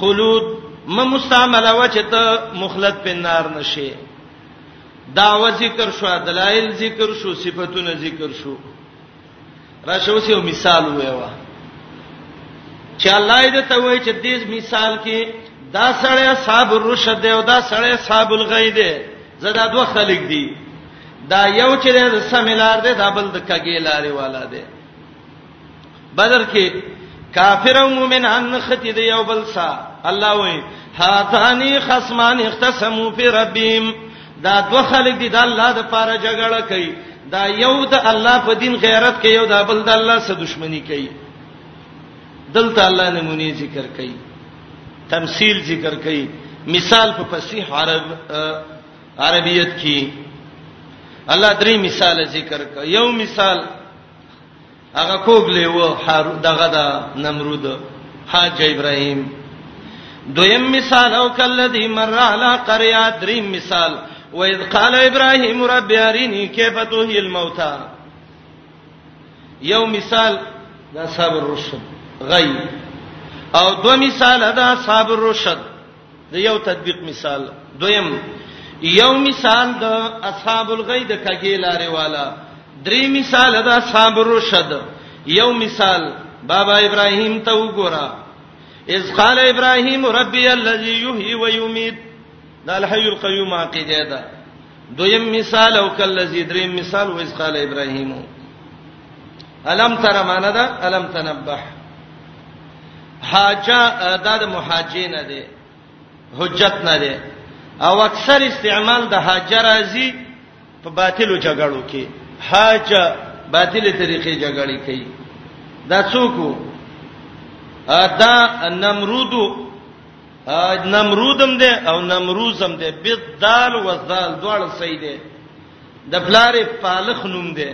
خلود م مستعمله و چې ته مخلد په نار نشي داو ذکر شو دلایل ذکر شو صفاتونه ذکر شو راشه اوس یو مثال وایو چې الله دې ته وایي چې دې مثال کې دا سړی اصحاب الرشد دی او دا سړی اصحاب الغی دی زدا دوه خلک دي دا یو چې د سمیلار دی دا بل د کګی لارې والا دی بدر کې کافر او مؤمن ان ختی دی یو بل سا الله وای هاتانی خصمان اختصموا فی ربهم دا دوه خلک دي د الله د پاره جګړه کوي دا یو د الله په دین غیرت کوي یو د بل د الله سره دښمنی کوي دلته الله نمونه ذکر کوي تمثيل ذکر کوي مثال په فصیح عرب عربیت کې الله درې مثال ذکر کوي یو مثال هغه کوګ لیو حار دغه د نمرود حاج ابراهیم دویم مثال او کلذي مر علی قريه دریم مثال و اذ قال ابراهيم رب اريني كيف تحيي الموتى یو مثال د اصحاب الرشد غي او دو مثال د اصحاب الرشد د یو تطبیق مثال دویم یو مثال د اصحاب الغید کګی لارې والا درې مثال د اصحاب الرشد یو مثال بابا ابراهیم ته وګوره اذ قال ابراهیم ربي الذي يحيي ويميت دا الحي القيوم عقیده ده دویم مثال او کلذي دریم مثال و اذ قال ابراهیم الم تر معنا ده الم تنبح حاجه دا د محاجه نه ده حجت نه ده او اکثر استعمال د حاجه راځي په باطلو جګړو کې حاجه باطل طریقې جګړې کوي دا څوک دا نمرود نمرودم ده او نمروزم ده بيد دال وزال دواړه صحیح ده د پلارې پالخ نوم ده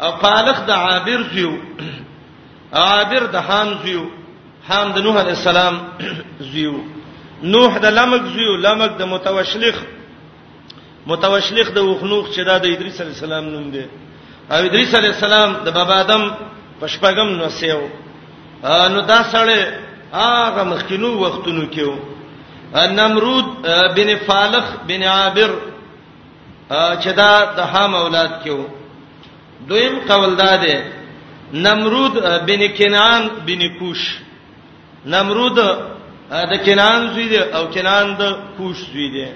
او قالخ د عابر زیو عابر د حام زیو حام د نوح علی السلام زیو نوح د لمک زیو لمک د متوشلخ متوشلخ د وخنوخ چې دا د ادریس علی السلام نوم دی او ادریس علی السلام د بابا آدم پښپغم نو سیو نو دا سړی هغه مخکینو وختونو کې و نمرود بن فالخ بن عابر چې دا د حام اولاد کېو دویم قول دا دی نمرود بن کنعان بن کوش نمرود د کنعان زوی دی او کنعان د کوش زوی دی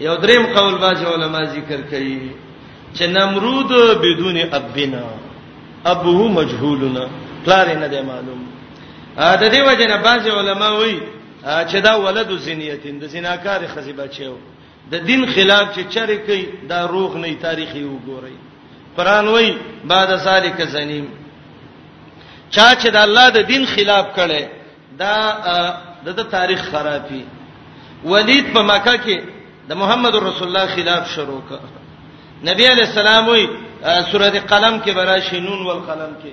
یو دریم قول باز علماء ذکر کوي چې نمرود بدون ابنا ابوه مجهولنا پلار نه دی معلوم د دې وجه نه باز علماء وایي چې دا ولد زنیتین د زناکار خزی بچیو د دین خلاف چې چرې کوي دا روغ نه تاریخي وګوري قران وای بعد ذالک زنیم چا چې د الله د دین خلاف کړي دا د تاریخ خرابي ولید په مکه کې د محمد رسول الله خلاف شروع کړ نبی علی السلام وی سورۃ قلم کې براشینون والقلم کې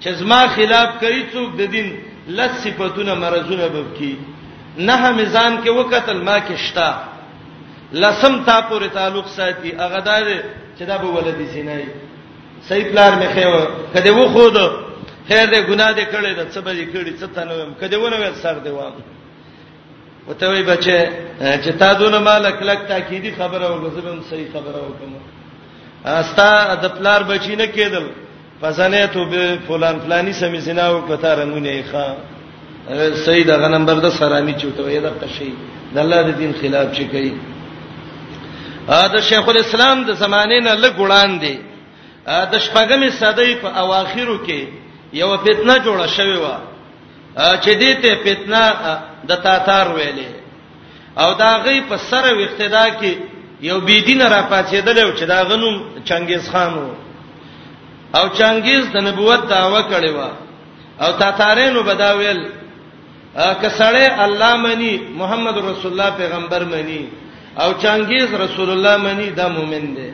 چې زما خلاف کوي څوک د دین لس صفاتونه مرزونه ببکی نه میزان کې وکتل ما کې شتا لسم تا پورې تعلق ساتي هغه دار چې دا به ولدي زینای صحیح پلار مې خو کده و خود خیر دې ګناه دې کړې د څه به دې کړې څه تنوم کده ونه ور سر دی وام وته وی بچې چې تا دون مال کلک تاکیدی خبره وګزبم صحیح خبره وکم استا د پلار بچی نه کېدل فزنیت به فلان فلانی سمې زنا او کته رنگونه یې ښا سید هغه نمبر د سرانی چوتو یې د قشی د الله د دین خلاف چي کوي ا د شیخ الاسلام د زمانه نه لګ وړاندې د شپږمې صدۍ په اواخرو کې یو فتنه جوړه شوې و چې دې ته فتنه د تاتار ویلې او دا غي په سره وختدا کې یو بی دین را پاتېدل او چې دا غنوم چنګیز خان وو او چنګیز د نبوت داوا کړی و او تاتارینو بداویل کسړې الله منی محمد رسول الله پیغمبر منی او چنګیز رسول الله منی دا مؤمن دی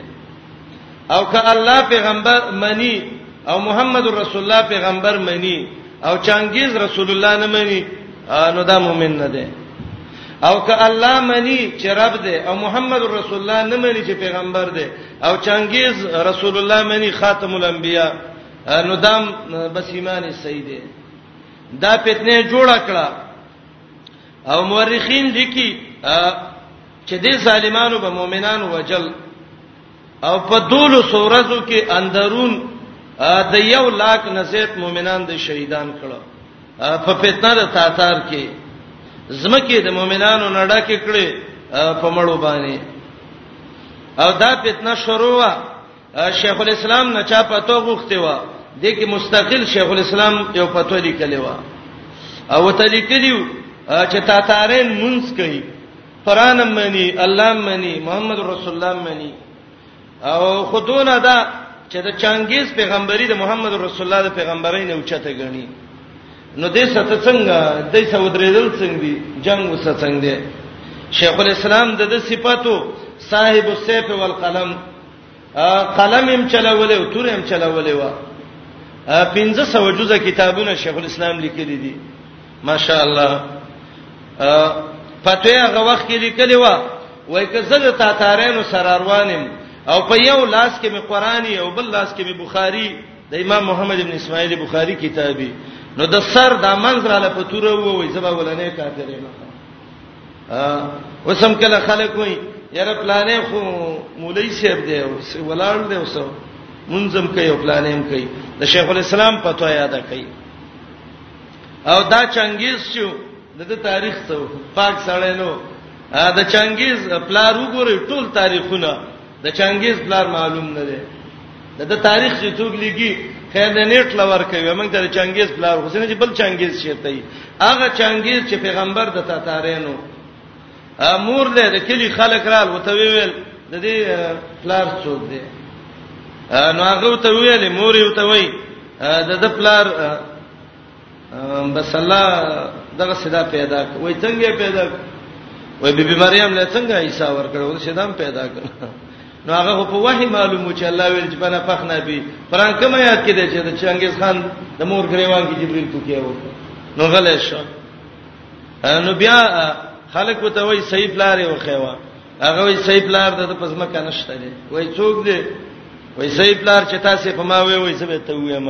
او که الله پیغمبر منی او محمد رسول الله پیغمبر منی او چنګیز رسول الله نه منی نو دا مؤمن نه دی او که الله منی چې رب دی او محمد رسول الله نه منی چې پیغمبر دی او چنګیز رسول الله منی خاتم الانبیا نو دام بس ایمان صحیح دی دا فتنه جوړه کړه او مورخین لیکي چې دې ظالمانو به مؤمنان وجل او په دولو سورزو کې اندرون د یو لاک نزيت مؤمنان د شهیدان کړه په فتنه د تاتار کې زمکه د مؤمنانو نړه کې کړې په مړو باندې او دا فتنه شروع وا شیخ الاسلام نه چا پتو غوښته و د کې مستقل شیخ الاسلام یو پتو لیکلی و او ته لیکلیو چې تاتارین منځ کوي قران منی الله منی محمد رسول الله منی او خودونه دا چې د چنګیز پیغمبري د محمد رسول الله د پیغمبرۍ نه اوچته غني نو دې ست څنګه دې سودریدل څنګه دي جنگ وسه څنګه دي شیخ الاسلام د د صفاتو صاحب السيف والقلم قلم هم چلولې او تور هم چلولې و 1500 جزء کتابونه شیخ الاسلام لیکلي دي ماشاء الله فتوی هغه وخت کې لیکلې و وای که زه د تاتارینو سره روانم او په یو لاس کې می قرآنی او بل لاس کې می بخاری د امام محمد ابن اسماعیل بخاری کتابي نو د سر د منځ را لپاره تور ووي زبا ولنې کافرې نه وسم کله خلک وي یاره پلانې خو مولوی صاحب دی او سی ولاړ دی اوسو منظم کوي او پلانې هم کوي د شیخ الاسلام په توګه یاد کوي او دا چنګیز شو د تاریخ ته پاک سړی نو دا چنګیز پلار وګوري ټول تاریخونه د چنګیز پلار معلوم نه دی د د تاریخ چې څوک لیکي خیر د نیټ لور کوي موږ ته چنګیز پلار حسین چې بل چنګیز شته ای هغه چنګیز چې پیغمبر د تاتارینو امور له د کلی خلک رال وته ویل د دې پلار څوک دی نو هغه ته ویل مور یو ته وای د د پلار بس الله دغه صدا پیدا وای څنګه پیدا وای بیبي مریم له څنګه عیسی ورکړ ول شیطان پیدا کړ نو هغه په وحی معلومو چې الله ویل چې بنا فخ نه بي پران کوم یاد کې دی چې د چنګیز خان د مور غریوان کې جبريل تو کېو نو غلې شو نو بیا خلک وته وای صحیح پلار یو خېوا هغه وای صحیح پلار د پزما کنهشته دی وای څوک دی وای صحیح پلار چې تاسو په ما وای وای زه به ته وایم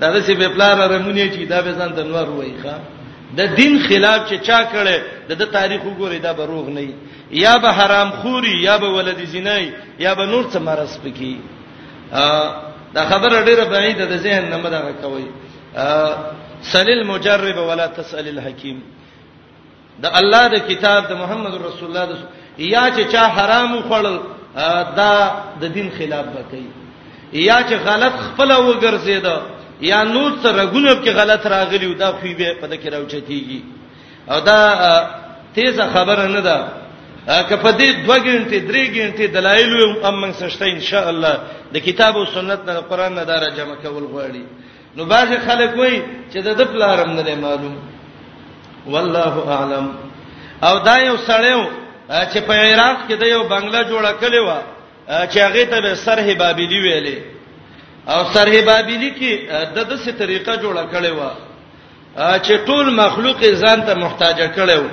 دا د سی بپلار رمونی چې دا به ځان تنور وای ښا د دین خلاف چې چا کړي د د تاریخ وګوري دا بروغ نه یا به حرام خوري یا به ولدی زینای یا به نور څه مرز پکې دا خبره ډیره بعیده د ذهن نه مده کوي سلیل مجرب ولا تسل الحکیم د الله د کتاب د محمد رسول الله د یا چې چا حرام خوړل دا د دین خلاف وکړي یا چې غلط خپل وګرځید یا نور سره غونب کې غلط راغلی او دا خو به په دکې راوچتیږي او دا تیزه خبره نه ده که په دې 2 غنټه 3 غنټه دلایل هم موږ سشته ان شاء الله د کتاب او سنت نه قران نه دار جمع کول غواړي نو باز خلک وای چې د پلارم نه معلوم والله اعلم او دا یو سړیو چې په عراق کې د یو بنگله جوړه کړې و چې هغه ته به سرهی بابلی ویلې او سرهی بابلی کې د دسه طریقه جوړه کړې و چې ټول مخلوق ځان ته محتاج کړو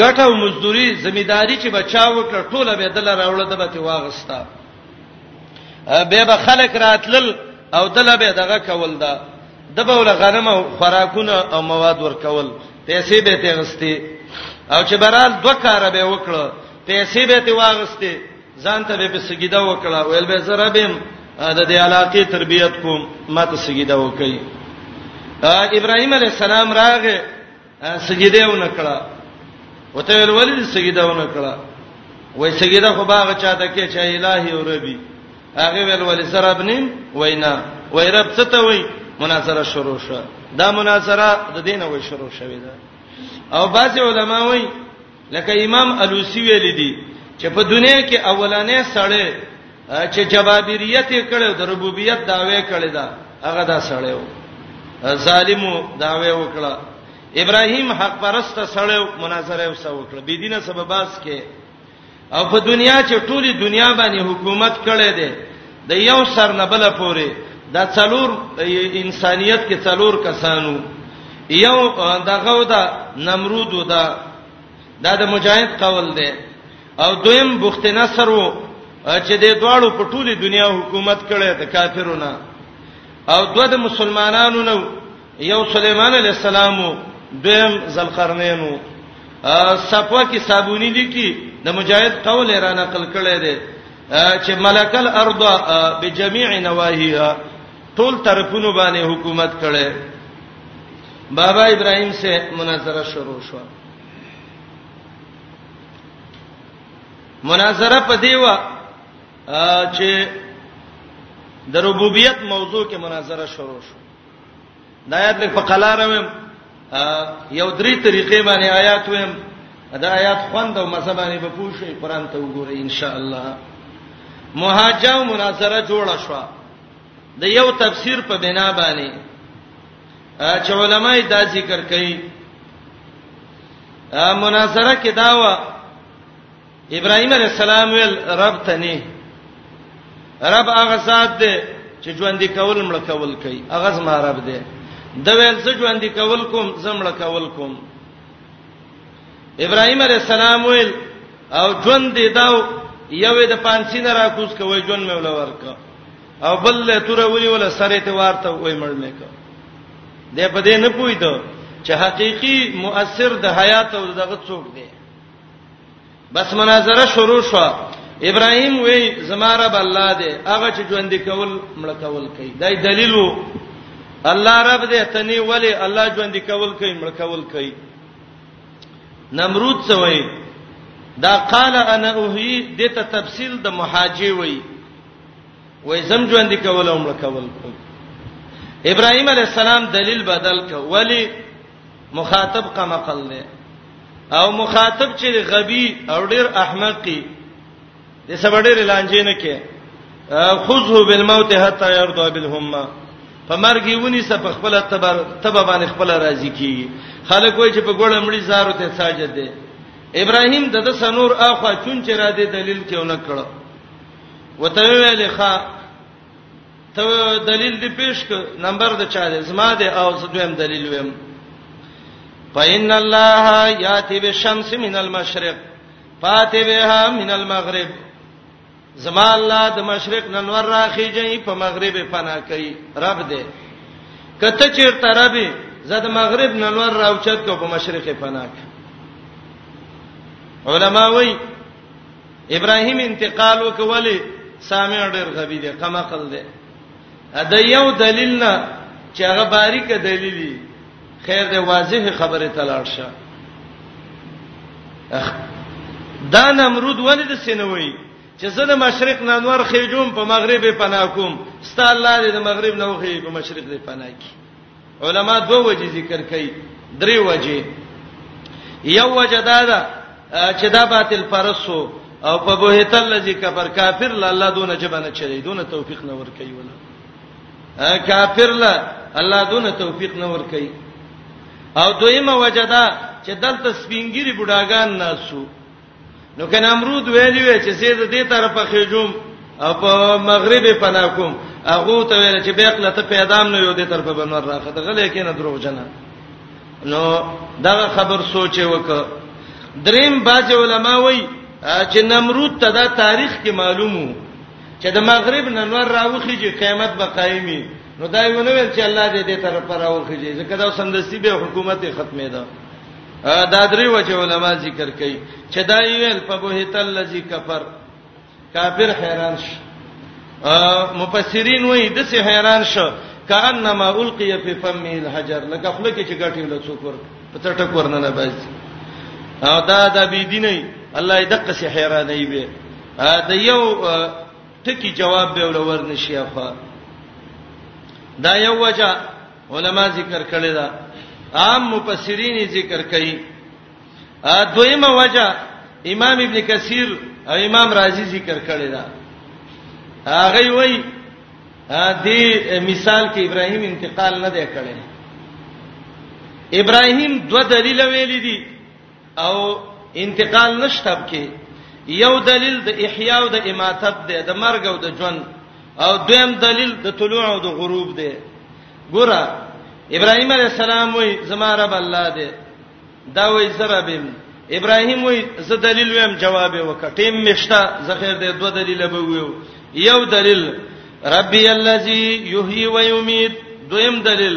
ګټه او مزدوري زمیداری چې بچاو کړ ټوله به دل راوړل د بته واغستا به به خلک راتلل او دله به دغه کول دا د بوله غنم او خوراکونه او مواد ورکول پیسې به ته غستې او چې برال دوه کار به وکړه پیسې به ته واغستې ځان ته به سګیدا وکړه ویل به زه ربم د دې علاقې تربیت کوم ماته سګیدا وکړي ابراهيم عليه السلام راغه سجده ونه کړه وته ویل ولې سجده ونه کړه وای سجده خو باغ چاته کې چې الہی او ربي هغه ویل ولې سراب نیم وینا وای رب څه ته وای مناظره شروع شو دا مناظره د دینه وای شروع شوې ده او بعض علما وای لکه امام الوسی ویل دي چې په دنیا کې اولانې سړی چې جبابریت کړو د ربوبیت داوی کړی دا هغه دا سړی و ظالمو داوی وکړه ابراهیم حق پرسته سړی مناظره وسه وکړه بی دینه سبباس کې او په دنیا چې ټولي دنیا باندې حکومت کړی دی د یو سر نه بل پورې دا څلور انسانیت کې څلور کسانو یو دغه دا نمرود دا دا د مجاهد قول دی او دویم بخت نصر وو چې د دواړو په ټوله دنیا حکومت کړي د کافرونو او دوه د مسلمانانو نو یو سليمان عليه السلام دویم ذلقرنینو صفوه کې صابونی لیکي د مجاهد قول را نقل کړي دی چې ملک الارض بجميع نواهيها ټول طرفونو باندې حکومت کړي بابا ابراهيم سے مناظره شروع شو مناظره په دیوا چې د ربوبیت موضوع کې مناظره شروع شو دا آیات لږ په قلار ویم یو درې طریقې باندې آیات ویم دا آیات خوند او مزه باندې به پوښي قران ته وګورئ ان شاء الله مهاجم مناظره جوړه شو د یو تفسیر په بنا باندې چې علماي دا ذکر کوي مناظره کې دا و ابراهيم عليه السلام ویل رب تني رب هغه ذات دی چې ژوند کول مړ کول کوي هغه زما رب دی د ویل څه ژوند کول کوم زمړ کول کوم ابراهيم عليه السلام ویل او ژوند دی داو یوې د پانسی نه راکوس کوي ژوند مې ولا ورکا او بل له تور ولي ولا سره ته وارته وای مړ مې کا دې په دې نه پوي ته چې حقيقي مؤثر د حیات او دغه څوک دی بس مناظره شروع شو ابراهيم وی زما رب الله دی هغه چې ژوند کول مړ کول کوي دا دلیل وو الله رب دې تني ولی الله ژوند کول کوي مړ کول کوي نمرود څه وای دا قال انا اوهی دته تفصیل د محاجی وای وای زم ژوند کول او مړ کول کوي ابراهيم عليه السلام دلیل بدل ک ولی مخاطب قمقل دی او مخاطب چې غبي او ډیر احمقي د سبډیر لانجې نه کې خذه بالموت حتا يرضى بالهمه په مرګ یونی سه په خپل تبر تبه باندې خپل راضی کیږي خلک وای چې په ګوړه مړی زارو ته ساجد دی ابراهیم د د سنور اخوا چون چې را دي دلیل کې ونه کړو وته ویلې ښا ته دلیل دی پیش ک نمبر د چا دی زما دی او زدویم دلیل ویم فإن الله یاتی بالشمس من المشرق فاتی بها من المغرب زما الله د مشرق ننور راخیږي په مغرب پنا کوي رب دې کته چیرته رب زد مغرب ننور راوچت کو په مشرق پنا کوي علما وایي ابراهيم انتقال وکولې سامع ډېر غبي دی قمقل دی دا یو دلیل نه چې هغه باریک دلیل دی خیر دی واضح خبره تلاړ شه دا نمرود ولې د سینوي چې زه د مشرق نانور خېجوم په مغرب پناه کوم ست الله دې د مغرب نه وخی په مشرق دې پناه کی علما دوه وجې ذکر کوي درې وجې یو وجه دا ده چې دا باطل پرسو او په بوهت الذي کفر کافر لا الله دونه جبنه چلی دونه توفیق نه ور کوي ولا کافر لا الله دونه توفیق نه ور کوي او دویمه وجدا چې دلته سپینګری بډاګان ناسو نو کنه امرود ویلی وی چې زید دې طرفه خېجوم او په مغرب پنا کوم هغه ته ویل چې بیقله ته پیدام نه یو دې طرفه بنور راخه ته غلې کینه دروغ جنا نو دا خبر سوچ وک دریم باج علماء وی چې نمرود ته دا تاریخ کې معلومو چې د مغرب نه نور راوخی چې قیامت به قایمي نو دا یو نو ویل چې الله دې دې طرف راوخی چې ځکه دا سندسي به حکومت ختمه ده دا درې وجه علما ذکر کوي چې دا ویل په بهت الذی کفر کافر حیران شي مفسرین وایي د سه حیران شو کانما القی فی فم الحجر لکه خلک چې غټي له څوکور په ټټک ورنه نه باسي او دا د بی دیني الله یې دقه سه حیران دی به دا یو ټکی جواب به ولور نشي افا دا یو وجه علما ذکر کړی دا عام مفسرین ذکر کوي ا دویمه وجه امام ابن کثیر او امام رازی ذکر کړی دا هغه وایي دې مثال کې ابراهیم انتقال نه دی کړی ابراهیم دوه دلیل ویل دي او انتقال نشته بکې یو دلیل د احیا او د اماتت دی د مرګ او د ژوند او دویم دلیل د طلوع او د غروب دی ګوره ابراهیم علی السلام وای زما رب الله دی دا وای زربم ابراهیم وای ز دلیل ویم جواب وکړه ټیم مشتا زخیر دی دوه دلیل به ویو یو دلیل ربي الذي يحيي ويميت دویم دلیل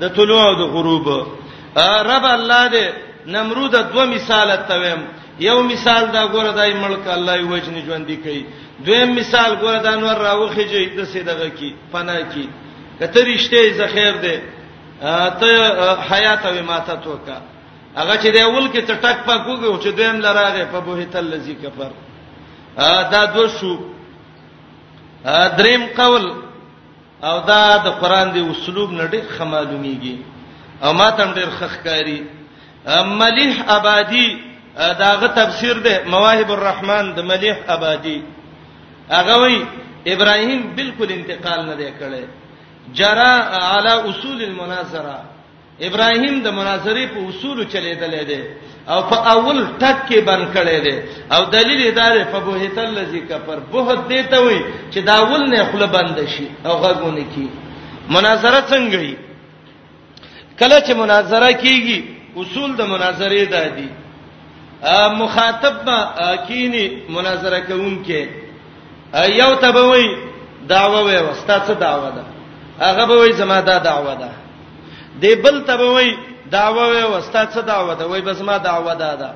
د طلوع او د غروب رب الله دې نمرود دوه مثال تویم یو مثال دا ګوره دای ملک الله یې وجنی ژوند دی کوي دویم مثال ګوره دا نور راوخی جې د سیدغه کی پنا کی کته رښتې زخیر دې ته حیات او ماته توکا هغه چې دی اول کې ته ټک پک وګو چې دویم لراغه په بوهیت الذی کفر دا دو شو دریم قول او دا د قران دی اسلوب نه ډېر خمالومیږي او ما تم ډېر خخکاری مليح آبادی داغه تفسیر ده مواهب الرحمن د مليح آبادی هغه وی ابراهیم بالکل انتقال نه دی کړی جرا علی اصول المناظره ابراهیم د مناظرې په اصول چلیدلې ده او په اول ټک کې بن کړي ده او دلیل دا ده په بوهت الذی کفر بوهت دی ته وي چې دا اول نه خپل بند شي او غوونه کی مناظره څنګه وي کله چې مناظره کیږي اصول د مناظرې ده دي مخاطب ما کینی مناظره کوونکې یو تبوي دعوه وي وستا څه دعوه ده هغه به وي زما دا دعوه ده دی بل ته وای داوا وای وستا څه داوا ده وای بس ما داوا ده دا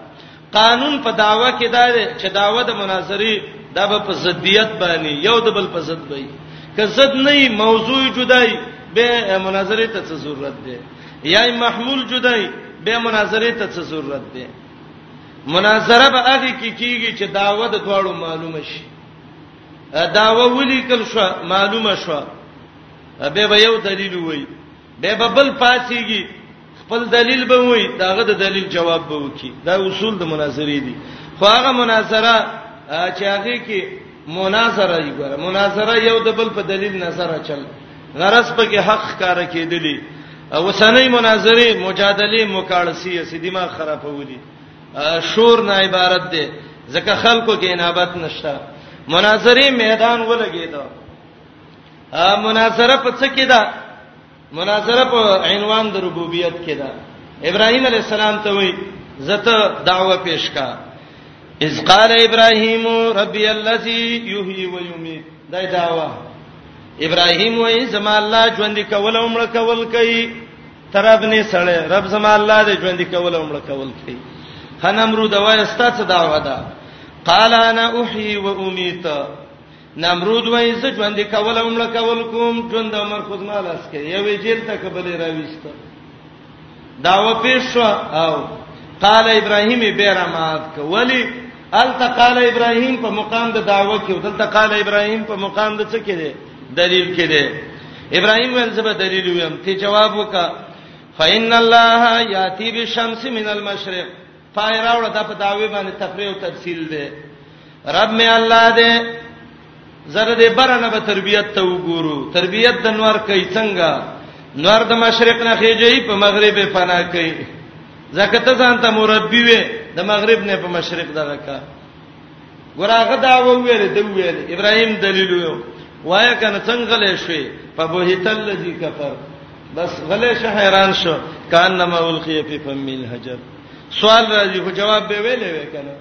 قانون په داوا کې دا دی چې داوا د مناظري دا به په ضدیت باندې یو د بل په ضد وای که ضد نه موضوع جدای به مناظره ته څه ضرورت ده یا محمول جدای به مناظره ته څه ضرورت ده مناظره به هغه کې کیږي چې داوا د دواړو معلومه شي داوا ولي کل شو معلومه شو به به یو دلیل وای به به بل پاسیږي خپل دلیل به وای داغه د دلیل جواب به وکی دا اصول د مناظری دي خو هغه مناظره چې هغه کې مناظره یې ګره مناظره یو د بل په دلیل نظر چل غرض په کې حق کار کېدلی او سنې مناظره مجادله مکالسی سې دماغ خرابولي شور نه عبارت ده ځکه خلکو کې انابت نشته مناظره میدان ولګیدو مناظره په څه کې ده مناظره په عنوان د ربوبیت کې ده ابراهیم علی السلام ته وایي زته دعوه پیش کا اذ قال ابراهیم ربي الذي يحيي ويميت دا دعوه ابراهیم وایي زما الله ژوند کول او مړ کول کوي تراب نه سړی رب زما الله دې ژوند کول او مړ کول کوي خنمرو دوا استاد دعوه ده قال انا احيي واميت نمرود وای زه ژوند کول او مړ کول کوم ژوند او مر خود مال اس کې یوې جیل ته قبلې راويست داو پیش شو او قال ابراهیم بیره مات ک ولی الته قال ابراهیم په مقام د دعوه کې دلته قال ابراهیم په مقام د څه کې دی دلیل کې دی ابراهیم ول زبر دلیل ویم ته جواب وکا فإن الله یاتی بالشمس من المشرق فایراوړه د په داوی باندې تفریح او تفصیل دی رب می الله دې زره دې برنه به تربيت ته وګورو تربيت د نور کوي څنګه نور د مشرق نه خېږي په مغرب فنا کوي ځکه ته ځان ته مربي وې د مغرب نه په مشرق دغه کا ګراغه دا وویل دی ویل ابراهيم دلیل ویو وای کنه څنګه غلې شوې په بوهیتل لذي کفر بس غلې شه حیران شو کان نما الخی فی فم الحجر سوال راځي خو جواب به ویلې وکنه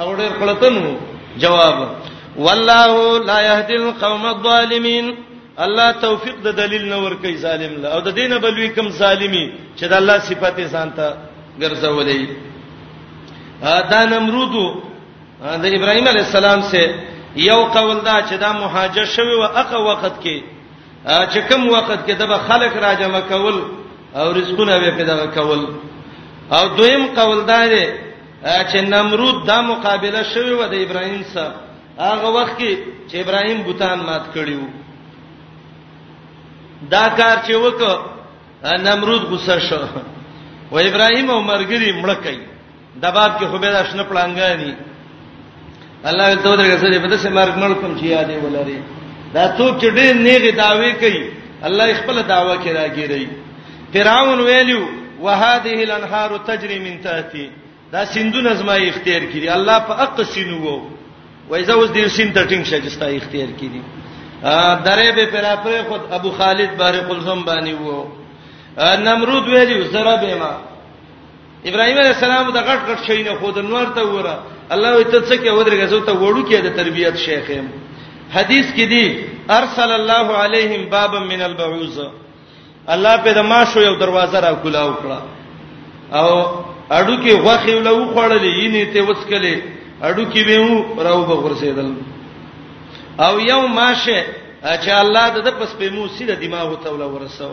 او ډېر خلتنو جواب والله لا يهدي القوم الظالمين الله توفیق د دلیل نه ور کوي ظالم له او د دینه بلوي کم ظالمی چې د الله صفته ځانته ګرځولې دا نمرود د ابراهيم عليه السلام سره یو قول دا چې دا مهاجر شوی و اقا وخت کې چې کوم وخت کې دغه خلک راجمه کول او رزقونه به پیدا کول او دویم قول دا دی چې نمرود دا مقابله شوی و د ابراهیم سره هغه وخت کې چې ابراهیم بوتان مات کړیو دا کار چې وکړ نمرود غوسه شو و ابراهیم او مرګری مړ کړي دباب کې خو به داش نه پلانګانی الله یې دوه درګه سره په داسې مرګ مړ کوم چې یادې ولري دا څوک چې ډېر نیغه داوي کوي الله یې خپل داوا کې راګیري فرعون ویلو وهذه الانهار تجري من تحتي دا سندونه زما اختیار کړي الله په اق سینو وو وای زه اوس دې سین ته ټینګ شې چې ستا اختیار کړي درې به پر پر خود ابو خالد بحر قلزم باندې وو نمرود ویلو زره به ما ابراهيم عليه السلام د غټ غټ شي نه خو د نور ته وره الله وي ته څه کې ودرګه زو ته وړو کې د تربيت شیخ يم حدیث کې دی ارسل الله عليهم بابا من البعوز الله په دما شو یو دروازه را کولا وکړه او اډو کې غوخي ولو خوړلې یینې ته وسکلې اډو کې به و راو به ورسېدل او یو ماشه چې الله د پس په مو سیده دماغ ته ولا ورسو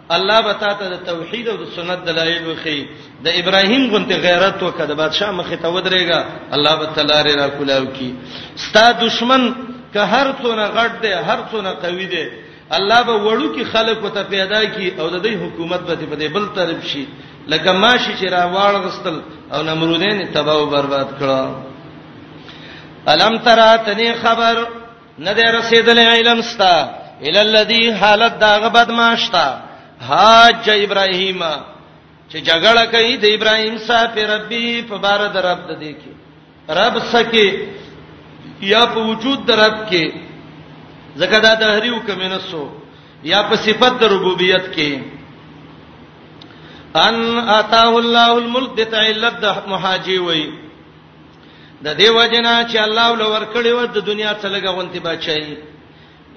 الله به تاسو د توحید او د سنت دلایل وخی د ابراهیم غونته غیرت وکړه د بادشاہ مخه ته ودرېګا الله به تعالی را کولاو کی ستا دشمن که هر څونه غټ دی هر څونه قوي دی الله به وړو کی خلق وته پیدا کی او د دې حکومت به په دې بل طرف شي لکه ماشي چې را واړ غستل او نمرودین تباہ او برباد کړه الم ترا تنه خبر نه دی رسیدلې علم ستا ال الذی حالت دا غبد ماشتا حاج ابراهیم چې جګړه کوي د ابراهیم سره په ربي په بار د رب د دې کې رب سکه یا په وجود د رب کې زکه دا د هریو کمنسو یا په صفت د ربوبیت کې ان اتاه الله الملک د تعلت د محاجی وای د دې وجنا چې الله ول ورکړي و د دنیا ته لګه غونتی بچي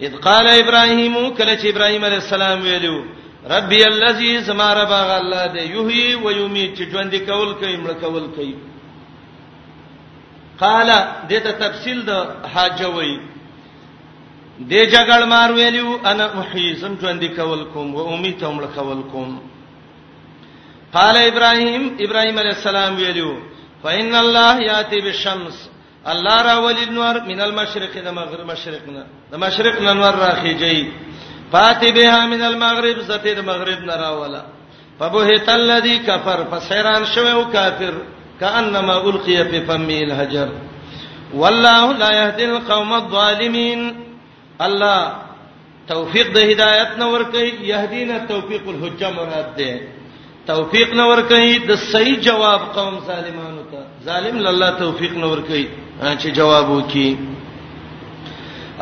اذ قال ابراهيم کله چې ابراهيم عليه السلام ویلو ربي الذي سما رب الله دې يحيي و يميت چې ژوند کول کوي مړ کول کوي قال دې ته تفصيل د حاجه وایي دې جګړ مار ویلو انا احيي سم ژوند کول کوم و اميت هم لکول کوم قال ابراهيم ابراهيم عليه السلام ویلو فإن الله يأتي بالشمس الله را ولی نور من المشرق د مغرب مشرقنا د مشرق نور راخیږي فاتي بها من المغرب زته د مغرب نه راولا فبهت الذي كفر فسيران شوه او کافر كانما القي في فم الحجر والله لا يهدي القوم الظالمين الله توفیق د هدایت نه ور کوي يهدینا توفیق الحجه مراد ده توفیق نه ور کوي د صحیح جواب قوم ظالمانو ته ظالم لله توفیق نه ور کوي چې جواب وکي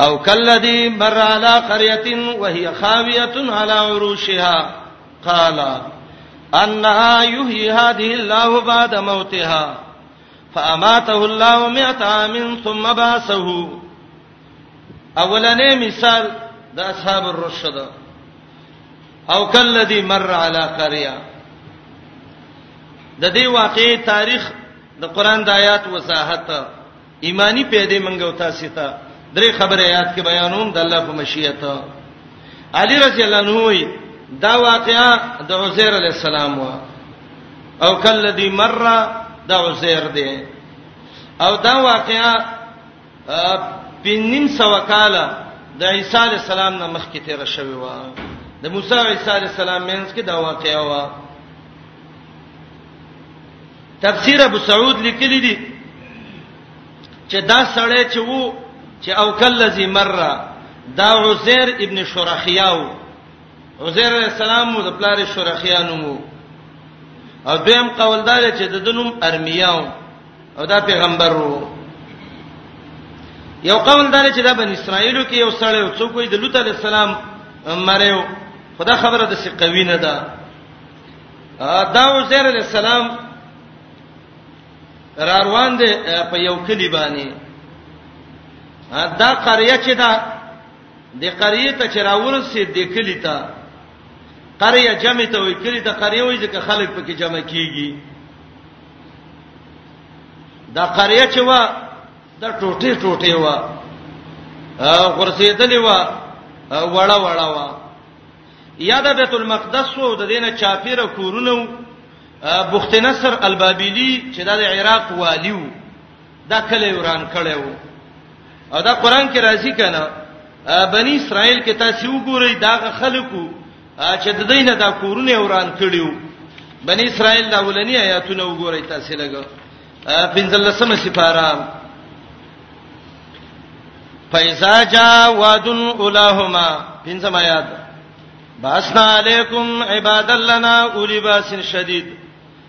او کلذي مر على قريه وهي خاويه على عروشها قال انها يحيي هذه الله بعد موتها فاماته الله مئة عام ثم بعثه اولنې مثال د اصحاب الرشد او کلذي مر علی قريه د دې واقعي تاریخ د قران د آیات وضاحت ایمانی پیدا منګو تاسو ته درې خبره آیات کې بیانوم د الله په مشیت علی رضی الله عنه وی دا واقعا د عزیر علی السلام و او کلذي مر د عزیر دی او دا واقعا په نیم سو کاله د عیسی علی السلام نه مخکې تیر شوی و د موسی او عیسی علی السلام مینس کې دا واقعا و تفسیر ابو سعود لیکلی دی چې دا سړی چې وو چې او کلذي مره دا عزیر ابن شرحیاو عزیر علیہ السلام د پلار شرخیانو مو او دیم قول دار چې د دنوم ارمیاو او دا پیغمبر وو یو قول دار چې د بن اسرائیلو کې یو سړی او څوک د لوط علیہ السلام مریو خدا خبره د څه قوی نه ده دا عزیر علیہ السلام را روان دي په یو کلی باندې دا قريه چې دا د قريه ته چې راورسې د کلی ته قريه جمع ته وي کلی ته قريه وي ځکه خلک پکې جمع کیږي دا قريه چې وا د ټوټه ټوټه وا غرسېدلې وا وړه وړه وا یا د بیت المقدس وو د دینه چاپیره کورونه بوخت نصر البابلی چې د عراق والیو دا کله وران کړو او دا قران کې راځي کنه بنی اسرائیل کې تاسو وګورئ دا خلکو چې د دینه دا کورونه وران کړیو بنی اسرائیل دا ولنی آیاتونه وګورئ تاسو لګو پنځلسمه سپاره فیزا جا وادن اولهما پنځم آیات باسنا علیکم عباد لنا اولی باس شدید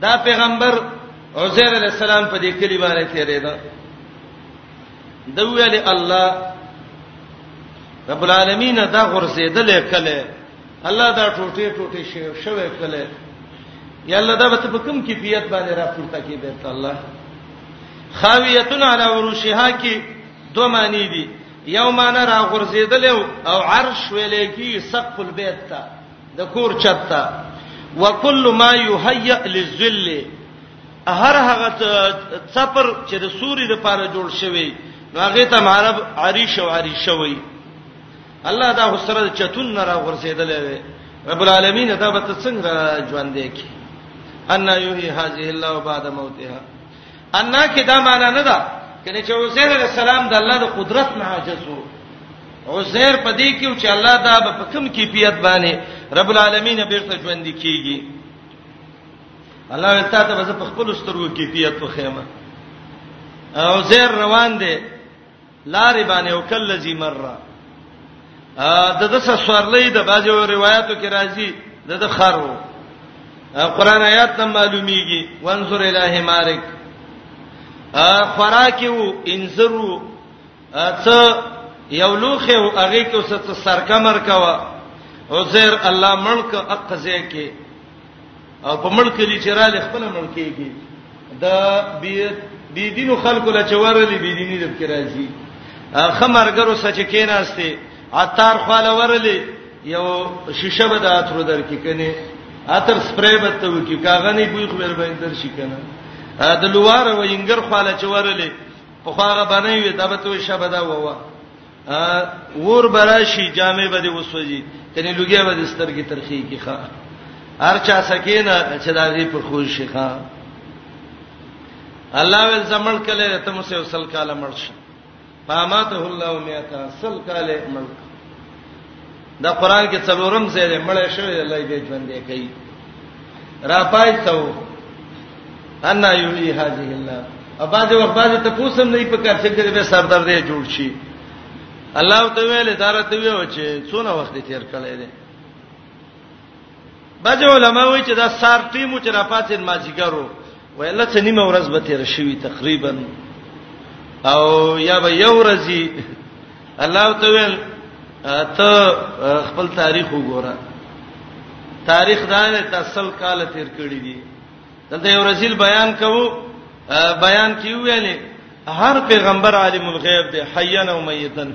دا پیغمبر عزیر علی السلام په دې کلی باندې تیرېده د ویل الله رب العالمین دا غرزیدل کله الله دا ټوټه ټوټه شی شوه کله یا الله دا به په کوم کیفیت باندې را پورته کی بیت الله خاویتن علی عروشها کی دو معنی دي یو معنی را غرزیدل او عرش ویلې کی سقف البیت ته د کور چتا وکل ما یهیئ للذل هر هغه څپر چې د سوري د پاره جوړ شوی نو هغه ته معرب عریش او عریش وی الله دا حسره چتون نه را ورسېدل وی رب العالمین دا به څنګه ژوند دی کی ان یحیی هذه الله بعد موتها ان کې دا معنا نه ده کنه چې عزیر علی السلام د الله د قدرت نه عاجز وو عزیر په دې کې چې الله دا په کوم کیفیت باندې رب العالمین بیرته ژوند کیږي الله وتا ته بس په خپل سترګو کیفیت وخیمه عزیر روان دی لارې باندې او کلذي مره د د سوارلې د باجو روایتو کې راځي د د خرو قران آیات نه معلومیږي وانظر الہ مارک خوراکیو انذرو څه یو لوخه او هغه کې څه سرکمر کوا عزیر الله ملک اقزه کې او په ملک دي چې را لخپل ملکي کې دا بي دینو خلکو لا چورلې بي دیني د کې راځي خمرګرو سچ کې ناشته عطار خاله ورلې یو شیشه به د اترو در کې کني اتر سپری به ته وکی کاغنی بوی خو ور باندې در شي کنه د لوار و انګر خاله چورلې په خواغه باندې وي دا به ته شبدا ووا ور براشي جامې به دې وسوځي کني لګیا به دې سترګې ترخی کی ښا هرچا سکینه چې دا غي په خوش شي ښا الله ول زمل کله ته مو سه وصل کاله مرشي فاماته الله میاتا سل کاله ملک دا قران کې څلورم ځای دی مړ شوی الله یې ژوند دی کوي را پای څو ان یحیی هذه الله اباځه وخت باندې ته پوسم نه پکار چې دې به سردار دې جوړ شي الله تعالی دارته ویو چې څونه وخت تیر کړی دی بعض علما وایي چې دا سار ټیمو چې راپاتین ماځګرو ویل څه نیمه ورځ به تیر شوی تقریبا او یا به یو ورځی الله تعالی ته خپل تاریخ وګوره تاریخ دا نه تسل کال تیر کړی دی دلته یو رسول بیان کوو بیان کیو ویلې هر پیغمبر عالم الغیب دی حینا و میتن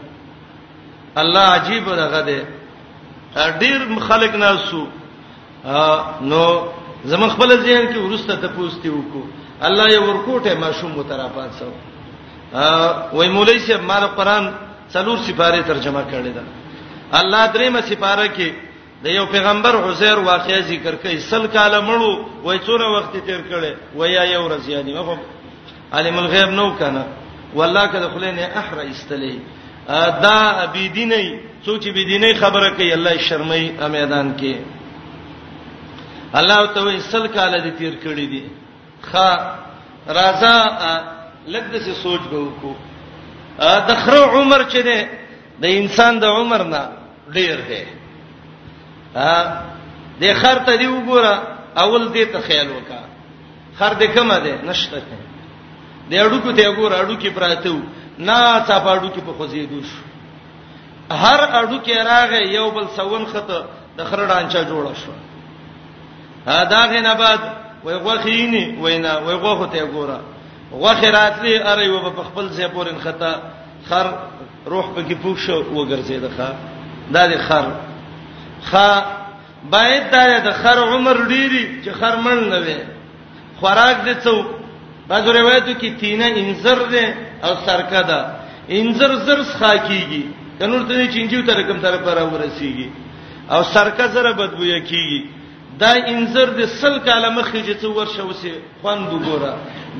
الله عجیب دغه دی ډیر خلک ناسو نو زما خپل ذهن کې ورسته ته پوښتې وکړو الله یې ورکوټه ماشوم مترافات سو وای مولای صاحب مال قران څلور سپاره ترجمه کړی دا الله درېمه سپاره کې د یو پیغمبر عزیر واقعي ذکر کوي سل کاله مړو وای څونه وخت تیر کړي ویا یو ورځ یادی مخه عالم الغیب نو کنه والله کله خلینه احر استلی دا ابي دیني څوک به دیني خبره کوي الله شرمای امیدان کې الله ته سل کاله دې تیر کړی دي خا رازا لګ د څه سوچ به وکړو د خره عمر چې ده د انسان د عمر نه ډیر دی ها د خر ته دی وګوره اول دې ته خیال وکا خر دې کم ده نشته د اډو کو ته وګوره اډو کې پراته و نه څه په اډو کې په خوځېدو شو هر اډو کې راغې یو بل سون خته د خر ډانچا جوړ شو ها دا غنه بعد وای غوخینی وینا وای غوخه ته وګوره غوخه راتلی اره یو په خپل ځای پورې خطا خر روح پکې پوښ شو وګرځید ښا دا د خر خا باید دا د خر عمر ډیری چې خر مړ نه وي خوراک دې څو بعضو روایتو کې تینه انزر ده او سرکه ده انزر زر ښا کیږي کنور ته چنجیو تر کوم طرف را ورسیږي او سرکه زره بدبوې کیږي دا انځر د سل کال مخکې چې څو ورشه وسی خوند وګوره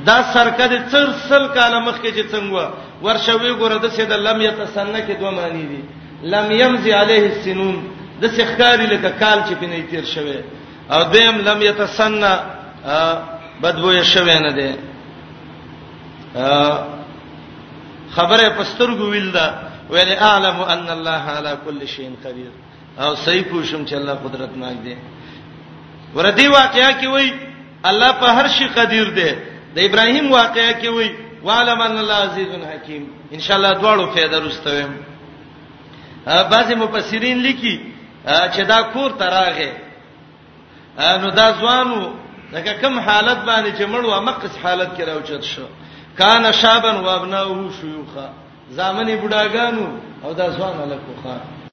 دا سرکه د څر سل کال مخکې چې څنګه ورشه وی ګوره د څه د لم یتسنه کې دوه معنی دي لم یمزی علیه السنون د څه ښکاری لکه کال چې پنه تیر شوی او دیم لم یتسنه بدبوې شوی نه دی خبره پسترګو ویل دا ویل اعلم ان الله علی کل شیء قدیر او صحیح پوښم چې الله قدرت ناک دی وردی واقعیا کې وای الله په هر شي قدیر دی د ابراهیم واقعیا کې وای وعلم ان الله عزیز حکیم ان شاء الله دواړو فائدہ رستویم بعضی مفسرین لیکي چې دا کور تراغه نو دا ځوانو لکه کم حالت باندې چې مړو مقص حالت کې راوچت شو کان شابن وابناه شيوخا زامنې بډاګانو او دا ځوان لکوخه